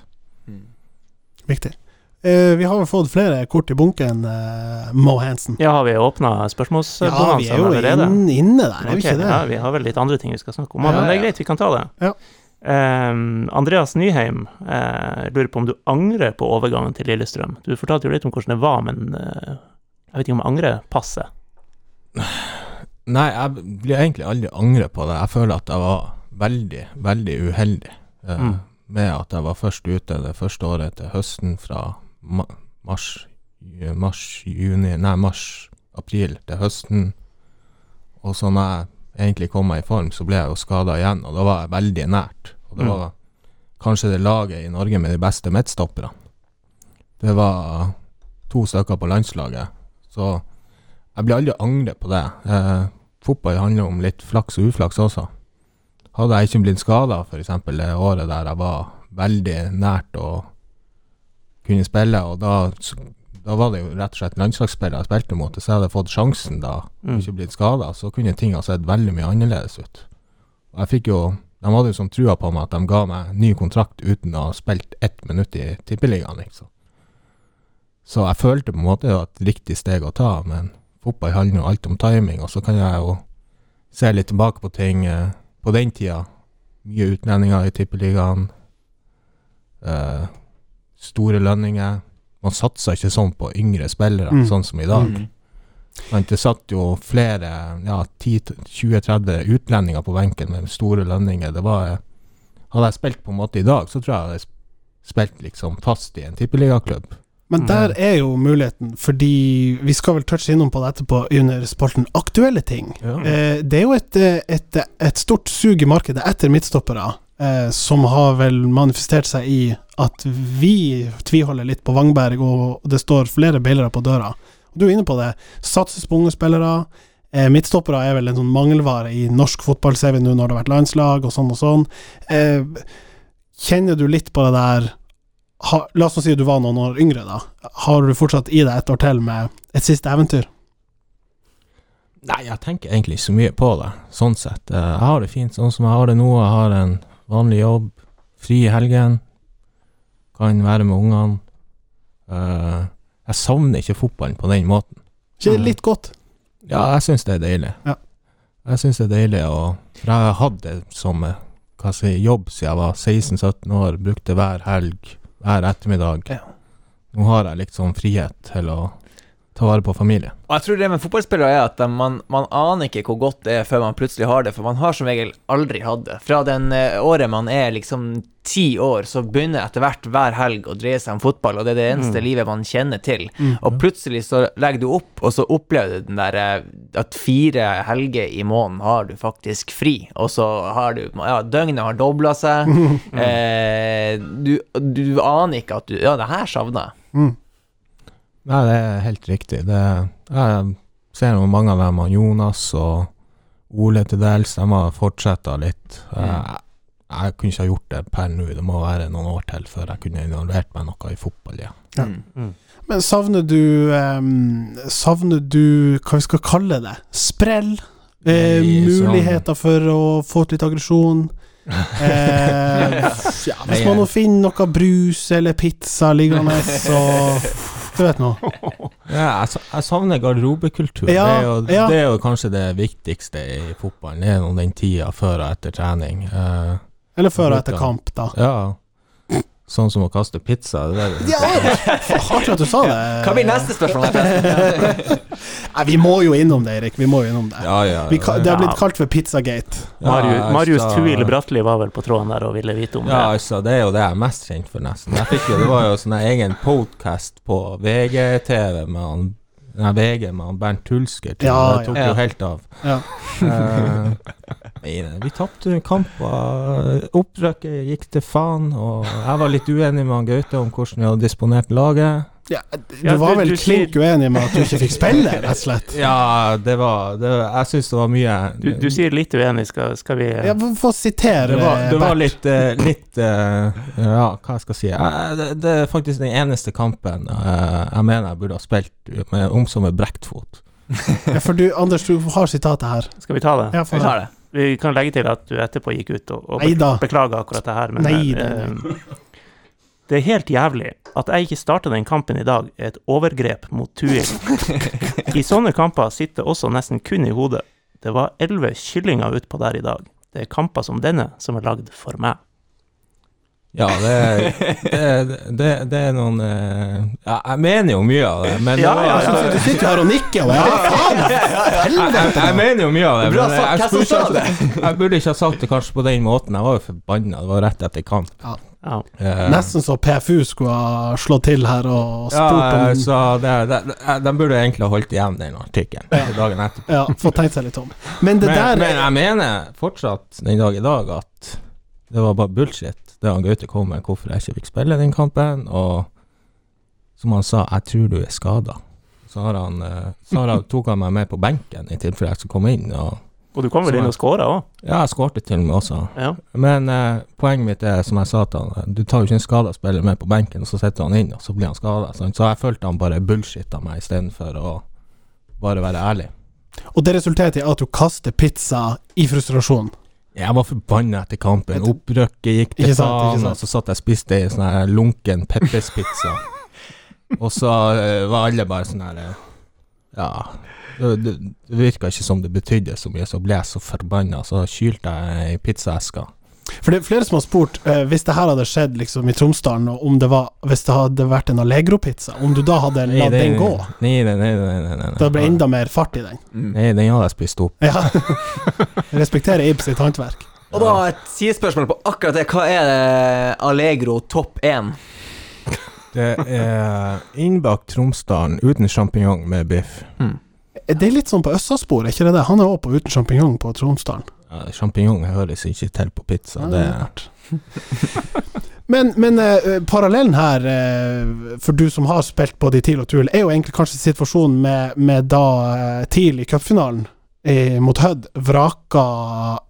Viktig. Eh, vi har vel fått flere kort i bunken, eh, Mo Hansen. Ja, har vi åpna Ja, vi er jo allerede? inn, inne der, er vi ikke det? Ja, vi har vel litt andre ting vi skal snakke om, Ja, men det er greit, vi kan ta det. Ja. Ehm, Andreas Nyheim jeg lurer på om du angrer på overgangen til Lillestrøm. Du fortalte jo litt om hvordan det var, men eh, jeg vet ikke om jeg angrer passet? Nei, jeg blir egentlig aldri angre på det. Jeg føler at jeg var veldig, veldig uheldig eh, Mm. med at jeg var først ute det første året til høsten fra mars, mars, juni Nei, mars, april til høsten. Og så når jeg egentlig kom meg i form, så ble jeg jo skada igjen, og da var jeg veldig nært. Og det Mm. var kanskje det laget i Norge med de beste midtstopperne. Det var to stykker på landslaget, så jeg blir aldri angre på det. Eh, fotball handler om litt flaks og uflaks også. Hadde jeg ikke blitt skada f.eks. det året der jeg var veldig nært å kunne spille, og da, da var det jo rett og slett landslagsspillere jeg spilte mot, så jeg hadde fått sjansen da, og Mm. ikke blitt skada, så kunne ting ha sett veldig mye annerledes ut. Og jeg fikk jo De hadde jo sånn trua på meg at de ga meg ny kontrakt uten å ha spilt ett minutt i Tippeligaen, liksom. Så jeg følte på en måte et riktig steg å ta, men fotball handler jo alt om timing, og så kan jeg jo se litt tilbake på ting eh, på den tida. Mye utlendinger i Tippeligaen. Eh, store lønninger. Man satsa ikke sånn på yngre spillere, Mm. sånn som i dag. Mm. Det satt jo flere, ja, 10-20-30 utlendinger på benken med store lønninger. Det var Hadde jeg spilt på en måte i dag, så tror jeg jeg hadde spilt liksom fast i en tippeligaklubb. Men der er jo muligheten, fordi vi skal vel touche innom på det etterpå under spalten aktuelle ting. Ja. Eh, det er jo et, et, et stort sug i markedet etter midtstoppere, eh, som har vel manifestert seg i at vi tviholder litt på Vangberg, og det står flere bailere på døra. Du er inne på det. Satses på unge spillere. Eh, midtstoppere er vel en sånn mangelvare i norsk fotball, ser vi nå når det har vært landslag og sånn og sånn. Eh, kjenner du litt på det der ha, La oss si du var noen år yngre, da. Har du fortsatt i deg et år til med et siste eventyr? Nei, jeg tenker egentlig ikke så mye på det, sånn sett. Eh, Jeg har det fint sånn som jeg har det nå. Jeg har en vanlig jobb, fri i helgen, kan være med ungene. Jeg savner ikke fotballen på den måten. Ikke litt godt? Ja, jeg syns det er deilig. Ja. Jeg syns det er deilig, å for jeg har hatt det som eh, hva si, jobb siden jeg var 16-17 år. Brukte hver helg, hver ettermiddag. Ja. Nå har jeg liksom frihet til å ta vare på familien. Og jeg tror det med fotballspillere er at man, man aner ikke hvor godt det er før man plutselig har det, for man har som regel aldri hatt det. Fra den eh, året man er liksom ti år, så begynner etter hvert hver helg å dreie seg om fotball, og det er det eneste livet man kjenner til. Og plutselig så legger du opp, og så opplever du den der eh, at fire helger i måneden har du faktisk fri, og så har du Ja, døgnet har dobla seg. eh, du, du aner ikke at du Ja, det her savner jeg. Nei, det er helt riktig. Det, jeg ser jo mange av dem, Jonas og Ole til dels, de har fortsetta litt. Jeg, jeg kunne ikke ha gjort det per nå, det må være noen år til før jeg kunne involvert meg noe i fotball igjen. Ja. Mm. Men savner du um, Savner du hva vi skal kalle det? Sprell? Eh, sånn- muligheter for å få ut litt aggresjon? Eh, ja, hvis man nå finner noe brus eller pizza liggende, så Du vet nå. Ja, jeg, jeg savner garderobekultur. Ja, det, er jo, ja. det er jo kanskje det viktigste i fotballen. Det er den tida før og etter trening. Eh, Eller før og etter kamp, da. ja. Sånn som å kaste pizza. Det er, Ja, Artig at du sa det. Hva blir neste spørsmål? Nei, vi må jo innom det, Erik. Vi må jo innom det. ja, ja, Vi, det har blitt kalt for Pizzagate. Marius, Ja, Marius Tuil Bratli var vel på tråden der og ville vite om Ja, det. altså, det er jo det jeg er mest kjent for, nesten. Jeg fikk jo, det var jo sånn en egen podcast på VGTV med han Nei, VG med Bernt Hulsker. til, Ja, det tok ja. jo helt av. Ja. Nei, vi tapte kamper. Opprykket gikk til faen, og jeg var litt uenig med han Gaute om hvordan vi hadde disponert laget. Ja, du Ja, var du- vel du klink uenig med at du ikke fikk spille, rett og slett? Ja, det var det, Jeg syns det var mye Du, du sier litt uenig, skal, skal vi Ja, Få sitere Det var, det var litt, eh, litt eh, Ja, hva jeg skal si det, det er faktisk den eneste kampen eh, jeg mener jeg burde ha spilt med, om som med brekt. Ja, for du, Anders, du har sitatet her. Skal vi ta det? Ja, Vi tar det. Vi kan legge til at du etterpå gikk ut og, og beklaga akkurat det her, men Nei, eh, nei. Det er helt jævlig at jeg ikke starta den kampen i dag, er et overgrep mot Tuil. I sånne kamper sitter også nesten kun i hodet. Det var elleve kyllinger utpå der i dag. Det er kamper som denne som er lagd for meg. Ja, det, det, det, det er noen eh, Ja, jeg mener jo mye av det, men Ja, ja, ja, Du sitter her og nikker, og ja, faen! jeg, jeg, jeg mener jo mye av det. Men jeg, jeg, burde ikke, jeg burde ikke ha sagt det kanskje på den måten. Jeg var jo forbanna. Det var rett etter kamp. Ja. Eh, Nesten så PFU skulle ha slått til her og spurt om så det, De burde egentlig ha holdt igjen den artikkelen dagen etterpå. Ja, få tenkt seg litt om. Men det Men, der men jeg mener fortsatt den dag i dag at det var bare bullshit, det han Gaute kom med, hvorfor jeg ikke fikk spille den kampen. Og som han sa, jeg tror du er skada. Så, har han, eh, så har han, tok han meg med på benken i tilfelle jeg skulle komme inn. Og, Og du kom vel inn og skåra òg? ja, jeg skårte til og med også. Ja. Men eh, poenget mitt er, som jeg sa til han, du tar jo ikke en skada spiller med på benken, og så setter han inn, og så blir han skada. Så jeg følte han bare bullshitta meg istedenfor å bare være ærlig. Og det resulterte i at du kaster pizza i frustrasjon. Jeg var forbanna etter kampen. Opprøkket Opprykket gikk til faen, og så satt jeg og spiste ei sånn lunken Peppers-pizza. og så eh, var alle bare sånn her eh, Ja. Det, det, det virka ikke som det betydde så mye, så ble jeg så forbanna, så kylte jeg i pizzaeska. For det er flere som har spurt eh, hvis det her hadde skjedd liksom i Tromsdalen, og om det var Hvis det hadde vært en Allegro-pizza, om du da hadde latt den gå? Nei, nei, nei. nei, nei, nei. Det ble enda mer fart i den. Nei, den hadde jeg spist opp. Ja. Respekterer Ibs sitt håndverk. Og da et sidespørsmål på akkurat det. Hva er det Allegro topp én? Det er innbakt Tromsdalen uten sjampinjong med biff. Det er litt sånn på Østsaspor, er ikke det det? Han er òg på uten sjampinjong på Tromsdalen. Ja, Sjampinjong høres ikke til på pizza. Ja, det er rart. Men, men eh, parallellen her, eh, for du som har spilt både i TIL og TUL, er jo egentlig kanskje situasjonen med, med da eh, TIL i cupfinalen eh, mot Hødd vraka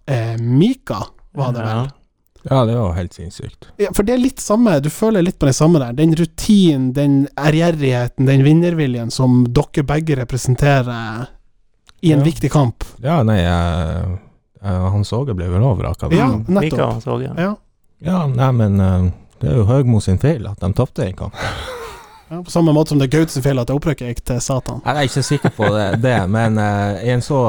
eh, Mika, var det vel? Ja, det var helt sinnssykt. Ja, for det er litt samme, du føler litt på det samme der. Den rutinen, den ærgjerrigheten, den vinnerviljen som dere begge representerer i en Ja. viktig kamp. Ja, nei, jeg, jeg, Hans Åge ble vel overraka. Ja, nettopp. han ja. Ja. ja, nei, men eh, det er jo Høgmo sin feil at de tapte en kamp. Ja, på samme måte som det er Gaute sin feil at opprykket gikk til Satan. Jeg er ikke sikker på det, det men uh, i en så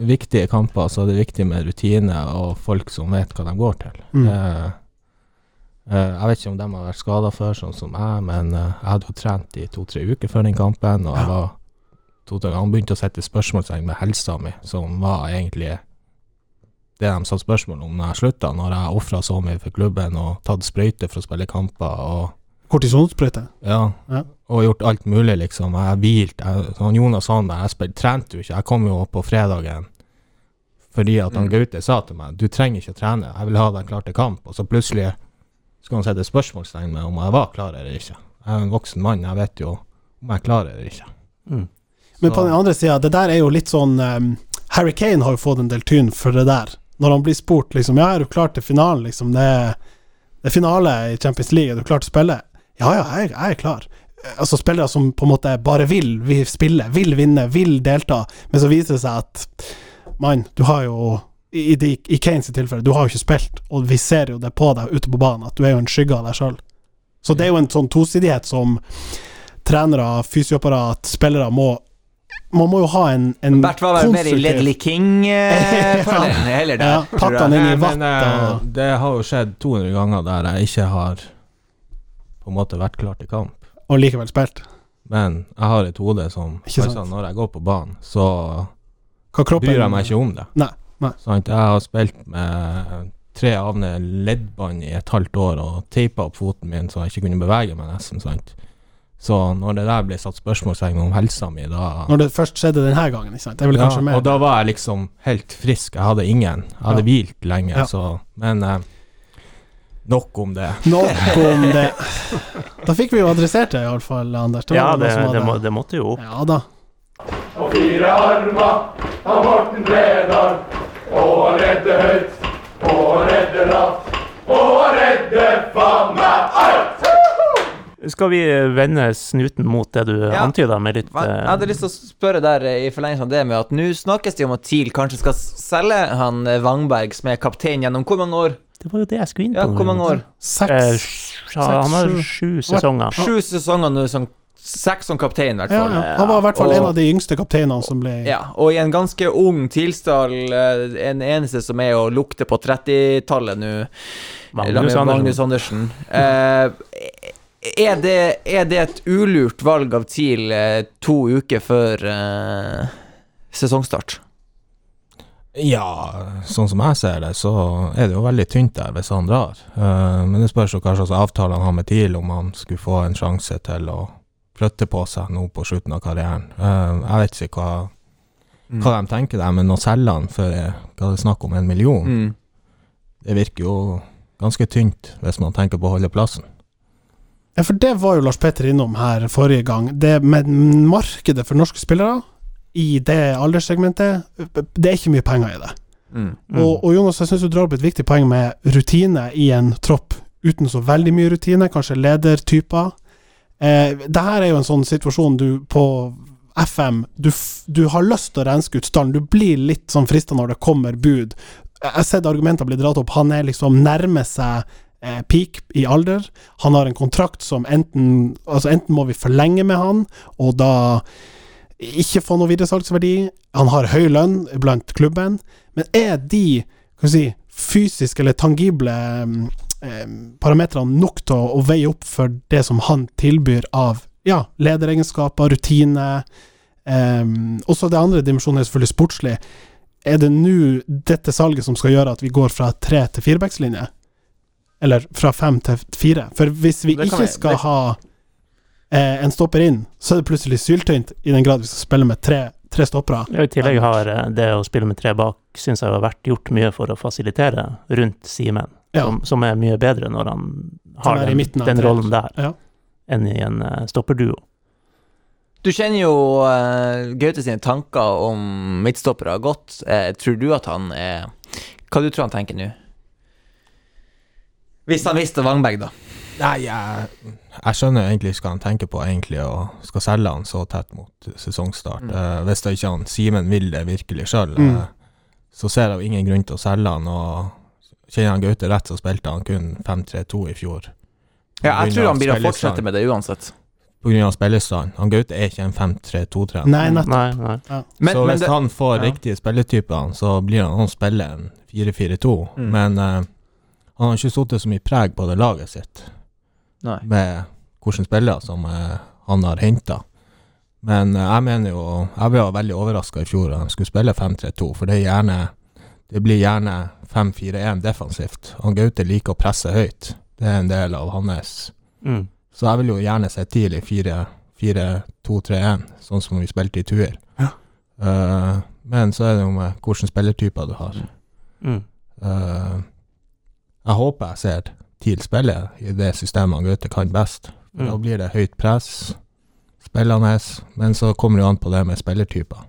viktig viktige kamper så er det viktig med rutine og folk som vet hva de går til. Mm. Uh, uh, jeg vet ikke om de har vært skada før, sånn som jeg, men eh, jeg hadde jo trent i to-tre uker før den kampen, og jeg var to tre ganger begynte å sette spørsmålstegn med helsa mi, som var egentlig det de satte spørsmål om når jeg slutta, når jeg ofra så mye for klubben og tatt sprøyter for å spille kamper og Kortisonsprøyte. ja, Ja. og gjort alt mulig, liksom. Jeg hvilte. Jeg- sånn Jonas sa det, jeg trente jo ikke. Jeg kom jo på fredagen fordi at han Mm. Gaute sa til meg du trenger ikke å trene, jeg vil ha deg klar til kamp. Og så plutselig skal han sette spørsmålstegn med om jeg var klar eller ikke. Jeg er en voksen mann, jeg vet jo om jeg er klar eller ikke. Mm. Men på den andre sida, det der er jo litt sånn um, Harry Kane har jo fått en del tyn for det der. Når han blir spurt liksom Ja, er du klar til finalen, liksom? Det er, det er finale i Champions League, er du klar til å spille? Ja, ja, jeg, jeg er klar. Eh, Altså spillere som på en måte bare vil, vil spille, vil vinne, vil delta, men så viser det seg at Mann, du har jo i, i, de- i Kanes tilfelle, du har jo ikke spilt, og vi ser jo det på deg ute på banen, at du er jo en skygge av deg sjøl. Så det er jo en sånn tosidighet som trenere, fysioapparat, spillere må Man må jo ha en, en Bert var vel mer i Lady Ledley King-følgen, heller der. Ja, tatt han inn i Nei, vatt men, eh, og det har jo skjedd 200 ganger der jeg ikke har på en måte vært klar til kamp. og likevel spilt. Men jeg har et hode som altså, Når jeg går på banen, så bryr jeg meg ikke om det. Nei, nei. Sånn, Jeg har spilt med tre avne leddbånd i et halvt år og teipa opp foten min så jeg ikke kunne bevege meg nesten. Sant? Så når det der ble satt spørsmålstegn om helsa mi, da Når det først skjedde denne gangen, ikke sant. Det er vel ja, kanskje mer Og da var jeg liksom helt frisk. Jeg hadde ingen. Jeg hadde Ja. hvilt lenge, Ja. så Men eh, nok om det. Nok om det. Da fikk vi jo adressert det, iallfall, Anders. Det Ja, det, det, må, det måtte jo opp. Ja da. Og fire armer av Morten Bredal. Og redde høyt, og redde lavt, og redde faen meg alt! Skal vi vende snuten mot det du Ja. antyda med litt Hva- Jeg eh, hadde lyst til å spørre der eh, i forlengelse av det med at nå snakkes det om at TIL kanskje skal selge han eh, Wangberg som er kaptein gjennom hvor mange år? Det var jo det jeg skulle inn på. Ja, hvor mange år? Eh, Seks Eh, han har sju sesonger. Sju sesonger nå som Seks som kaptein, i hvert fall. ja. Han var i hvert fall Og- en av de yngste kapteinene som ble Ja, og i en ganske ung tilstand, eh, en eneste som er å lukte på 30-tallet nå, Magnus Magnus, Magnus Andersen. Andersen. Eh, er, det, er det et ulurt valg av TIL eh, to uker før eh, sesongstart? Ja, sånn som jeg ser det, så er det jo veldig tynt der hvis han drar. Eh, men det spørs jo hva slags avtale han har med TIL, om han skulle få en sjanse til å flytte på seg nå på slutten av karrieren. Eh, jeg vet ikke hva, hva de tenker der, men å selge han for hva det er snakk om en million, Mm. det virker jo ganske tynt hvis man tenker på å holde plassen. Ja, for det var jo Lars Petter innom her forrige gang. Det med markedet for norske spillere i det alderssegmentet, det er ikke mye penger i det. Mm. Mm. Og, og Jonas, jeg syns du drar opp et viktig poeng med rutine i en tropp uten så veldig mye rutine, kanskje ledertyper. Eh, det her er jo en sånn situasjon du på FM du, du har lyst til å renske ut stallen. Du blir litt sånn frista når det kommer bud. Jeg har sett argumenter bli dratt opp. Han er liksom nærmer seg peak i alder. Han har en kontrakt som enten Altså enten må vi forlenge med han, og da ikke få noe videresalgsverdi. Han har høy lønn blant klubben. Men er de kan si, fysiske eller tangible eh, parametrene nok til å, å veie opp for det som han tilbyr av ja, lederegenskaper, rutine eh, Også det andre dimensjonen er selvfølgelig sportslig. Er det nå dette salget som skal gjøre at vi går fra tre til firebackslinje? Eller fra fem til fire? For hvis vi ikke vi- skal det- ha eh, en stopper inn, så er det plutselig syltynt, i den grad vi skal spille med tre, tre stoppere. Ja, I tillegg har eh, det å spille med tre bak, syns jeg har vært gjort mye for å fasilitere rundt Simen, Ja. som, som er mye bedre når han har den, den rollen der, Ja. enn i en uh, stopperduo. Du kjenner jo uh, Gaute sine tanker om midtstoppere godt. Uh, tror du at han er Hva du tror han tenker nå? Hvis han visste Wangberg, da. Nei, jeg, jeg skjønner egentlig ikke hva han tenker på, egentlig, og skal selge han så tett mot sesongstart. Mm. Uh, hvis da ikke han Simen vil det virkelig sjøl, Mm. så ser jeg jo ingen grunn til å selge han. Og kjenner han Gaute rett, så spilte han kun 5-3-2 i fjor. Ja, jeg tror han blir å fortsette med det uansett. På grunn av spillestand. Han Gaute er ikke en 5-3-2-trener. Nei, nettopp. Nei, nei. Men, så men hvis det, han får ja. riktige spilletyper, så blir han å spille en 4-4-2. Mm. Men eh, han har ikke satt så mye preg på det laget sitt. Nei. med hvilke spillere som eh, han har henta. Men eh, jeg mener jo Jeg ble veldig overraska i fjor da han skulle spille 5-3-2, for det er gjerne Det blir gjerne 5-4-1 defensivt. Han Gaute liker å presse høyt. Det er en del av hans Mm. Så jeg vil jo gjerne se tidlig 4-2-3-1, sånn som vi spilte i Tuil. Ja. Uh, men så er det jo med hvilke spillertyper du har. Mm. Eh, jeg håper jeg ser TIL spille i det systemet Gaute kan best. Mm. Da blir det høyt press, spillende, men så kommer det jo an på det med spillertyper.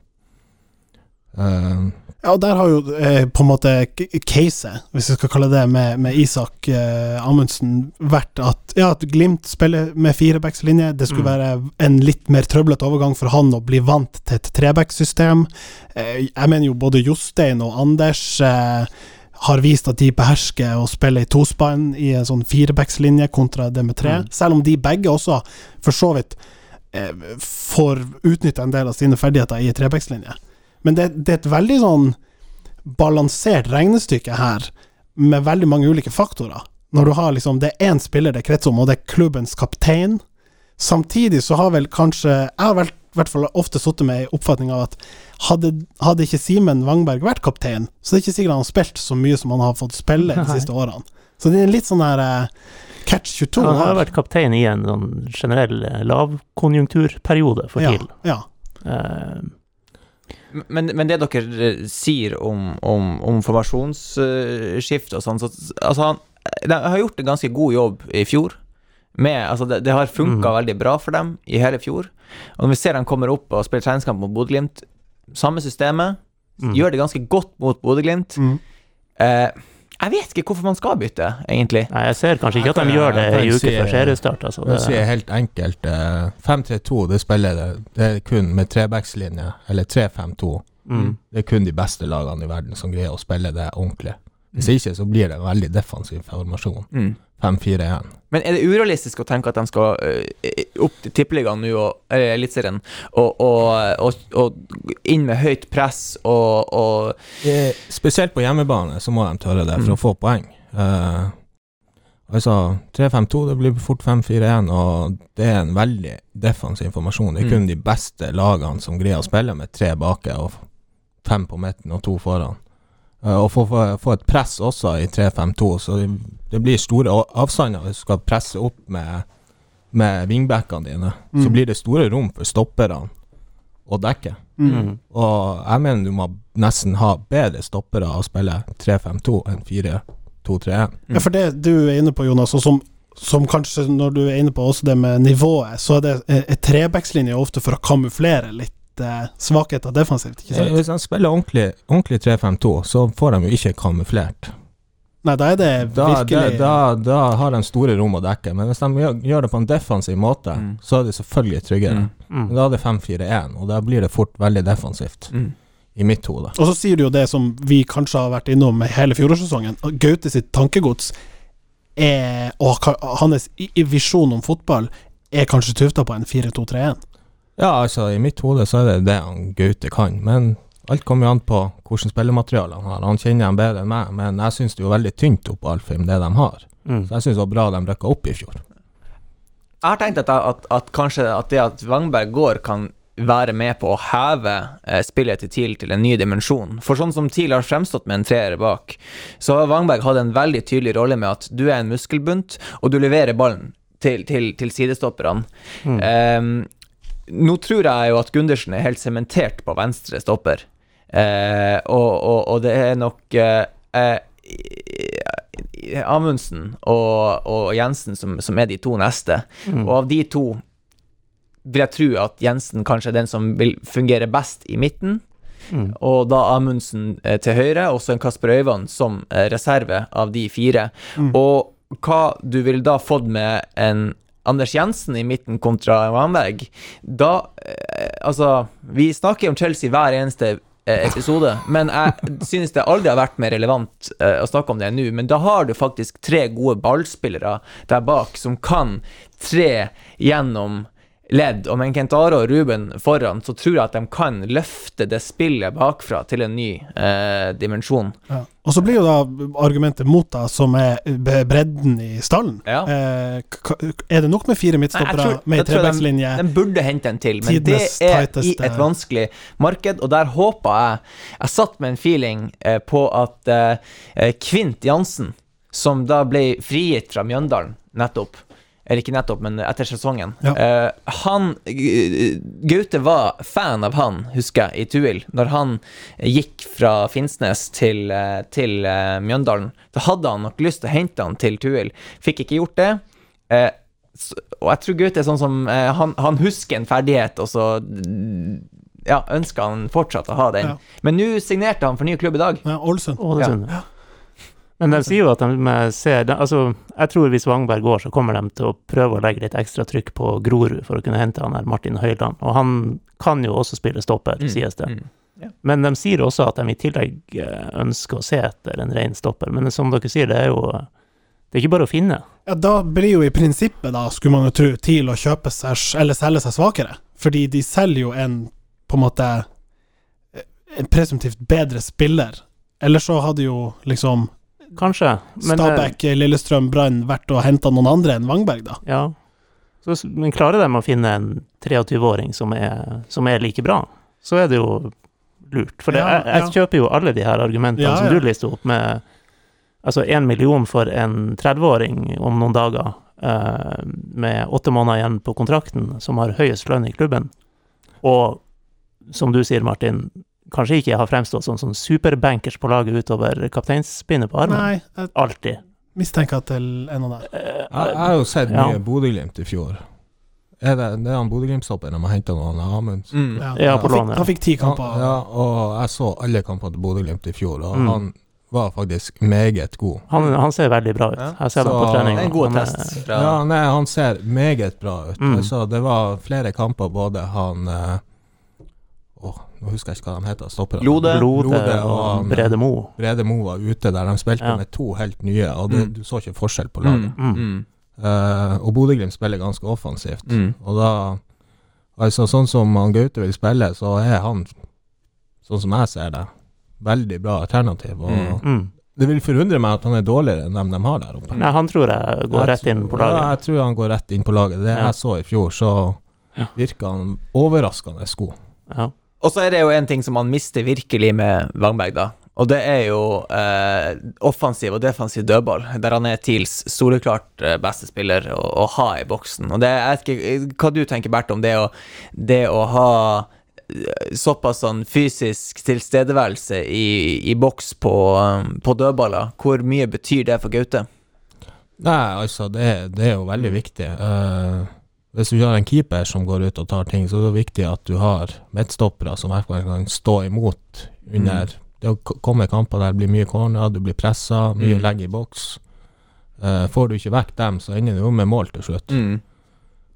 Uh, Ja, og der har jo eh, på en måte caset, hvis vi skal kalle det med, med Isak eh, Amundsen, vært at ja, at Glimt spiller med firebackslinje. Det skulle Mm. være en litt mer trøblete overgang for han å bli vant til et trebacksystem. Eh, jeg mener jo både Jostein og Anders eh, har vist at de behersker å spille i tospann i en sånn firebackslinje kontra det med tre, Mm. selv om de begge også for så vidt eh, får utnytta en del av sine ferdigheter i trebackslinje. Men det, det er et veldig sånn balansert regnestykke her, med veldig mange ulike faktorer. Når du har liksom Det er én spiller det kretser om, og det er klubbens kaptein. Samtidig så har vel kanskje Jeg har vel i hvert fall ofte sittet med en oppfatning av at hadde, hadde ikke Simen Wangberg vært kaptein, så det er ikke sikkert han har spilt så mye som han har fått spille de siste årene. Så det er litt sånn her eh, catch 22 Han har her. vært kaptein i en sånn generell eh, lavkonjunkturperiode for Ja, TIL. ja. Uh, Men, men det dere sier om, om, om formasjonsskift og sånn, så altså han De har gjort en ganske god jobb i fjor. Med, altså det, det har funka Mm. veldig bra for dem i hele fjor. Og når vi ser han kommer opp og spiller treningskamp mot Bodø-Glimt, samme systemet, mm. gjør det ganske godt mot Bodø-Glimt. Mm. Eh, jeg vet ikke hvorfor man skal bytte, egentlig. Nei, jeg ser kanskje ikke at de gjør det i uke si- før seriestart. Altså. Det, helt enkelt eh, 5-3-2, det spiller det. Det er kun med trebackslinje, eller 3-5-2. mm. Det er kun de beste lagene i verden som greier å spille det ordentlig. Hvis ikke, så blir det en veldig defensiv formasjon. Mm. 5-4-1. Men er det urealistisk å tenke at de skal uh, opp til Tippeligaen nå, eller Eliteserien, og, og, og, og inn med høyt press og, og Spesielt på hjemmebane så må de tørre det for Mm. å få poeng. Uh, altså 3-5-2, det blir fort 5-4-1, og det er en veldig defensiv informasjon. Det er Mm. kun de beste lagene som greier å spille med tre bake og fem på midten og to foran. Eh, og få, få, et press også i 3-5-2, så det, blir store avstander hvis du skal presse opp med, med wingbackene dine. Så Mm. blir det store rom for stopperne å dekke. Mm. Mm. Og jeg mener du må nesten ha bedre stoppere å spille 3-5-2 enn 4-2-3-1. Ja, for det du er inne på, Jonas, og som, som kanskje når du er inne på også det med nivået, så er det eh, trebackslinje ofte for å kamuflere litt eh, svakheter defensivt, ikke sant? Hvis de spiller ordentlig, ordentlig 3-5-2, så får de jo ikke kamuflert. Nei, da er det virkelig da, da, da har de store rom å dekke. Men hvis de gjør, gjør det på en defensiv måte, Mm. så er det selvfølgelig tryggere. Mm. Mm. Da er det 5-4-1, og da blir det fort veldig defensivt, Mm. i mitt hode. Og så sier du jo det som vi kanskje har vært innom hele fjorårssesongen. Gaute sitt tankegods er, og hans visjon om fotball er kanskje tufta på en 4-2-3-1. Ja, altså, i mitt hode så er det det han Gaute kan. Men alt kommer jo an på hvilket spillemateriale han har. Han kjenner han bedre enn meg, men jeg syns det er jo veldig tynt oppå Alfheim, det de har. Mm. Så jeg syns det var bra de rykka opp i fjor. Jeg har tenkt at, at, at kanskje at det at Wangberg går, kan være med på å heve eh, spillet til TIL til en ny dimensjon. For sånn som TIL har fremstått med en treer bak, så har Wangberg hatt en veldig tydelig rolle med at du er en muskelbunt, og du leverer ballen til, til, til sidestopperne. Mm. Ehm, nå tror jeg jo at Gundersen er helt sementert på venstre stopper, Eh, og, og, og det er nok eh, eh, Amundsen og, og Jensen som, som er de to neste. Mm. Og av de to vil jeg tro at Jensen kanskje er den som vil fungere best i midten. Mm. Og da Amundsen eh, til høyre, og så en Kasper Øyvand som eh, reserve av de fire. Mm. Og hva du ville da fått med en Anders Jensen i midten kontra Wamberg, da eh, Altså, vi snakker om Chelsea hver eneste eh, episode, men jeg synes det aldri har vært mer relevant eh, å snakke om det nå. Men da har du faktisk tre gode ballspillere der bak som kan tre gjennom ledd, og med Kentaro og Ruben foran, så tror jeg at de kan løfte det spillet bakfra til en ny eh, dimensjon. Ja. Og så blir jo da argumentet mot da, som er bredden i stallen. Ja. Eh, er det nok med fire midtstoppere med jeg tror trebackslinje? De, de burde hente en til, men det er er i et vanskelig marked, og der håper jeg Jeg satt med en feeling eh, på at eh, eh, Kvint Jansen, som da ble frigitt fra Mjøndalen nettopp eller ikke nettopp, men etter sesongen. Ja. Uh, han Gaute var fan av han, husker jeg, i Tuil. Når han gikk fra Finnsnes til, eh, til uh, Mjøndalen. Da hadde han nok lyst til å hente han til Tuil. Fikk ikke gjort det. Uh, og jeg tror Gaute er sånn som han, han husker en ferdighet, og så ja, ønsker han fortsatt å ha den. Ja. Men nå signerte han for ny klubb i dag. Ja, Ålesund. Ålesund. Men de sier jo at de ser de, Altså, jeg tror hvis Wangberg går, så kommer de til å prøve å legge litt ekstra trykk på Grorud for å kunne hente han her Martin Høiland. Og han kan jo også spille stopper, Mm, sies det. mm, ja. Men de sier også at de i tillegg eh, ønsker å se etter en ren stopper. Men som dere sier, det er jo Det er ikke bare å finne. Ja, da blir jo i prinsippet, da, skulle man jo tro, TIL å kjøpe seg eller selge seg svakere. Fordi de selger jo en på en måte eh, en presumptivt bedre spiller. Eller så hadde jo liksom Kanskje. Men, eh, Stabæk, Lillestrøm, Brann vært og henta noen andre enn Wangberg, da. Ja. Så, men klarer de å finne en 23-åring som, som er like bra, så er det jo lurt. For det, Ja, jeg, jeg kjøper jo alle de her argumentene Ja, som du lister opp, med altså én million for en 30-åring om noen dager, eh, med åtte måneder igjen på kontrakten, som har høyest lønn i klubben, og som du sier, Martin, kanskje ikke har fremstått sånn som superbankers på laget utover kapteinspinnet på armen. Nei, jeg Alltid. mistenker at det er noe der. Eh, Jeg, jeg har jo sett Ja. mye Bodø-Glimt i fjor. Er det, det er han Bodø-Glimt-stopperen de har henta noen Amundsen? Mm. Ja. Ja, på han, lånet. fikk, han fikk ti kamper. ja, og jeg så alle kampene til Bodø-Glimt i fjor, og Mm. han var faktisk meget god. Han, han ser veldig bra ut. Jeg ser ham Så- på trening. En god test. Fra, Ja, nei, han ser meget bra ut. Mm. Så det var flere kamper, både han Åh, nå husker jeg ikke hva de heter, Stopper Lode. Lode, Lode og Brede Mo. Brede Mo var ute der de spilte Ja. med to helt nye, og det, Mm. du så ikke forskjell på laget. Mm. Mm. Eh, og Bodø-Glimt spiller ganske offensivt. Mm. Og da Altså, sånn som han Gaute vil spille, så er han, sånn som jeg ser det, veldig bra alternativ. Og Mm. Mm. det vil forundre meg at han er dårligere enn dem de har der oppe. Nei, han tror jeg går Jeg rett inn på laget. Ja, jeg tror han går rett inn på laget. Det Ja. jeg så i fjor, så Ja. virka han overraskende god. Ja. Og så er det jo en ting som man mister virkelig med Wangberg, da. Og det er jo eh, offensiv og defensiv dødball, der han er TILs soleklart eh, beste spiller å, å ha i boksen. Og det jeg vet ikke hva du tenker, Bert, om det å, det å ha eh, såpass sånn fysisk tilstedeværelse i, i boks på, eh, på dødballer. Hvor mye betyr det for Gaute? Nei, altså, det, er- det er jo veldig viktig. Eh, hvis du har en keeper som går ut og tar ting, så er det viktig at du har midtstoppere som kan stå imot under Det å k- komme kamper der det blir mye corner, du blir pressa, mye Mm. legg i boks. Uh, får du ikke vekk dem, så ender du jo med mål til slutt. Mm.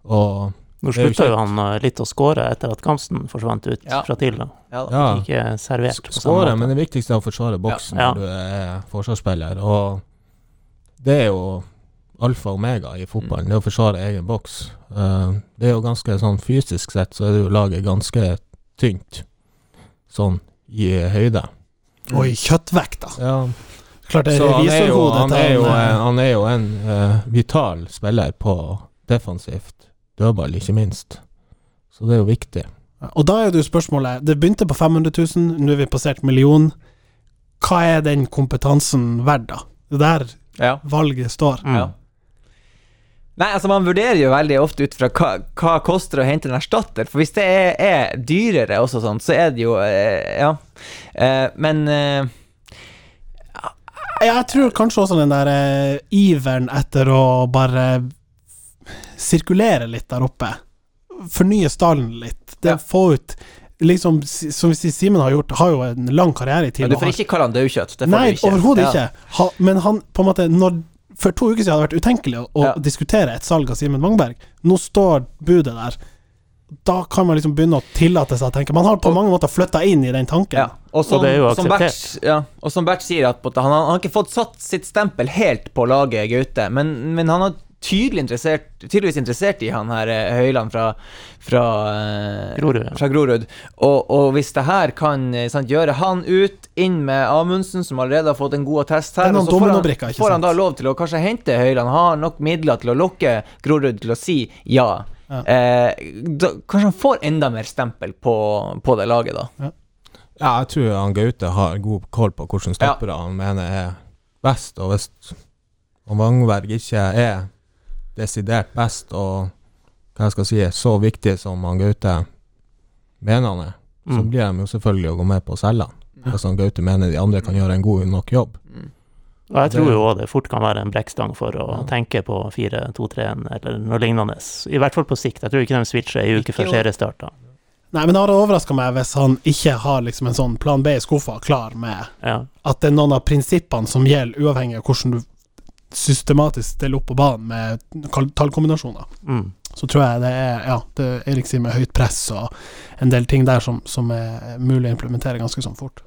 Og Nå Det slutta jo han eh, litt å skåre etter at Kamsten forsvant ut Ja. fra TIL. da. Ja, ja, Ikke servert på skåre, men det viktigste er å forsvare boksen Ja. når du er forsvarsspiller. Og det er jo alfa og omega i fotballen, det å forsvare egen boks. Eh, det er jo ganske sånn fysisk sett, så er det jo laget ganske tynt, sånn i høyde. Og i kjøttvekt, da. Ja, Klart det er så han er jo, revisorhodet han er jo, en, han, han er jo en uh, vital spiller på defensivt dødball, ikke minst. Så det er jo viktig. eh, Og da er jo spørsmålet Det begynte på 500 000, nå er vi passert million. Hva er den kompetansen verdt, da? Det er der Ja. valget står. Mm. Ja. Nei, altså Man vurderer jo veldig ofte ut fra hva, hva koster det å hente en erstatter. For hvis det er, er dyrere, også sånn, så er det jo eh, Ja. Eh, men eh, Jeg tror kanskje også den der iveren etter å bare sirkulere litt der oppe. Fornye stallen litt. Det Ja. Få ut Liksom, som vi sier, Simen har gjort, har jo en lang karriere i ja, TIL. Du får ikke kalle han daukjøtt. Nei, overhodet Ja. ikke. Ha, men han, på en måte, når For to uker siden hadde det vært utenkelig å, å Ja. diskutere et salg av Simen Wangberg. Nå står budet der. Da kan man liksom begynne å tillate seg å tenke Man har på Og- mange måter flytta inn i den tanken. Ja. Og som, det er jo som akseptert. Bert, ja, og som Bert sier, at han, har- han har ikke fått satt sitt stempel helt på laget Gaute, men, men han har tydelig interessert, tydeligvis interessert i han her eh, Høyland fra, fra, eh, Grorud, ja. fra Grorud. Og, og hvis det her kan eh, sant, gjøre han ut, inn med Amundsen, som allerede har fått en god attest her, er og så får han, brekker, får han da lov til å kanskje hente Høyland, har nok midler til å lokke Grorud til å si ja. Ja. Eh, da, kanskje han får enda mer stempel på, på det laget, da. Ja, jeg tror han Gaute har god koll på hvilke stoppere han mener er best, og hvis Vangberg ikke er desidert best og hva jeg skal si, så viktig som han Gaute mener han er, så Mm. blir de jo selvfølgelig å gå med på å selge han. Hvis han Gaute mener de andre kan gjøre en god nok jobb. Og jeg tror jo òg det fort kan være en brekkstang for å tenke på 4-2-3-en eller noe lignende. I hvert fall på sikt. Jeg tror ikke de switcher ei uke før seriestart. Nei, men det hadde overraska meg hvis han ikke har liksom en sånn plan B i skuffa klar med Ja. at det er noen av prinsippene som gjelder, uavhengig av hvordan du systematisk stiller opp på banen med tallkombinasjoner. Mm. Så tror jeg det er Ja, det Erik sier med høyt press og en del ting der som, som er mulig å implementere ganske sånn fort.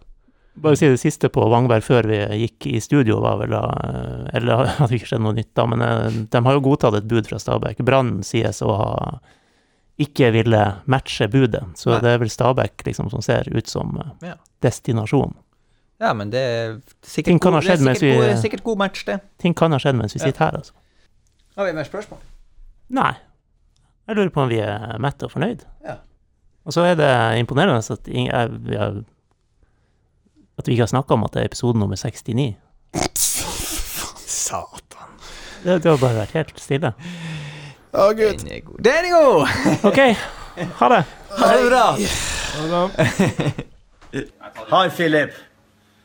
Bare si det siste på Vangberg før vi gikk i studio, var vel da eh, Eller hadde ikke skjedd noe nytt da, men eh, de har jo godtatt et bud fra Stabæk. Brann sies å ha ikke ville matche budet, så Nei. det er vel Stabæk liksom som ser ut som destinasjonen. Ja. destinasjon. Ja, men det er sikkert, Ting kan ha god, det er mens sikkert, vi- god, sikkert god match, det. Ting kan ha skjedd mens vi Ja. sitter her, altså. Har vi mer spørsmål? Nei. Jeg lurer på om vi er mette og fornøyd. Ja. Og så er det imponerende at, ing- jeg, vi har, at vi ikke har snakka om at det er episode nummer 69. Satan. Det, det har bare vært helt stille. Å, gud. Den er god. Den er god! OK, ha det. Ha det bra! Hi, Philip.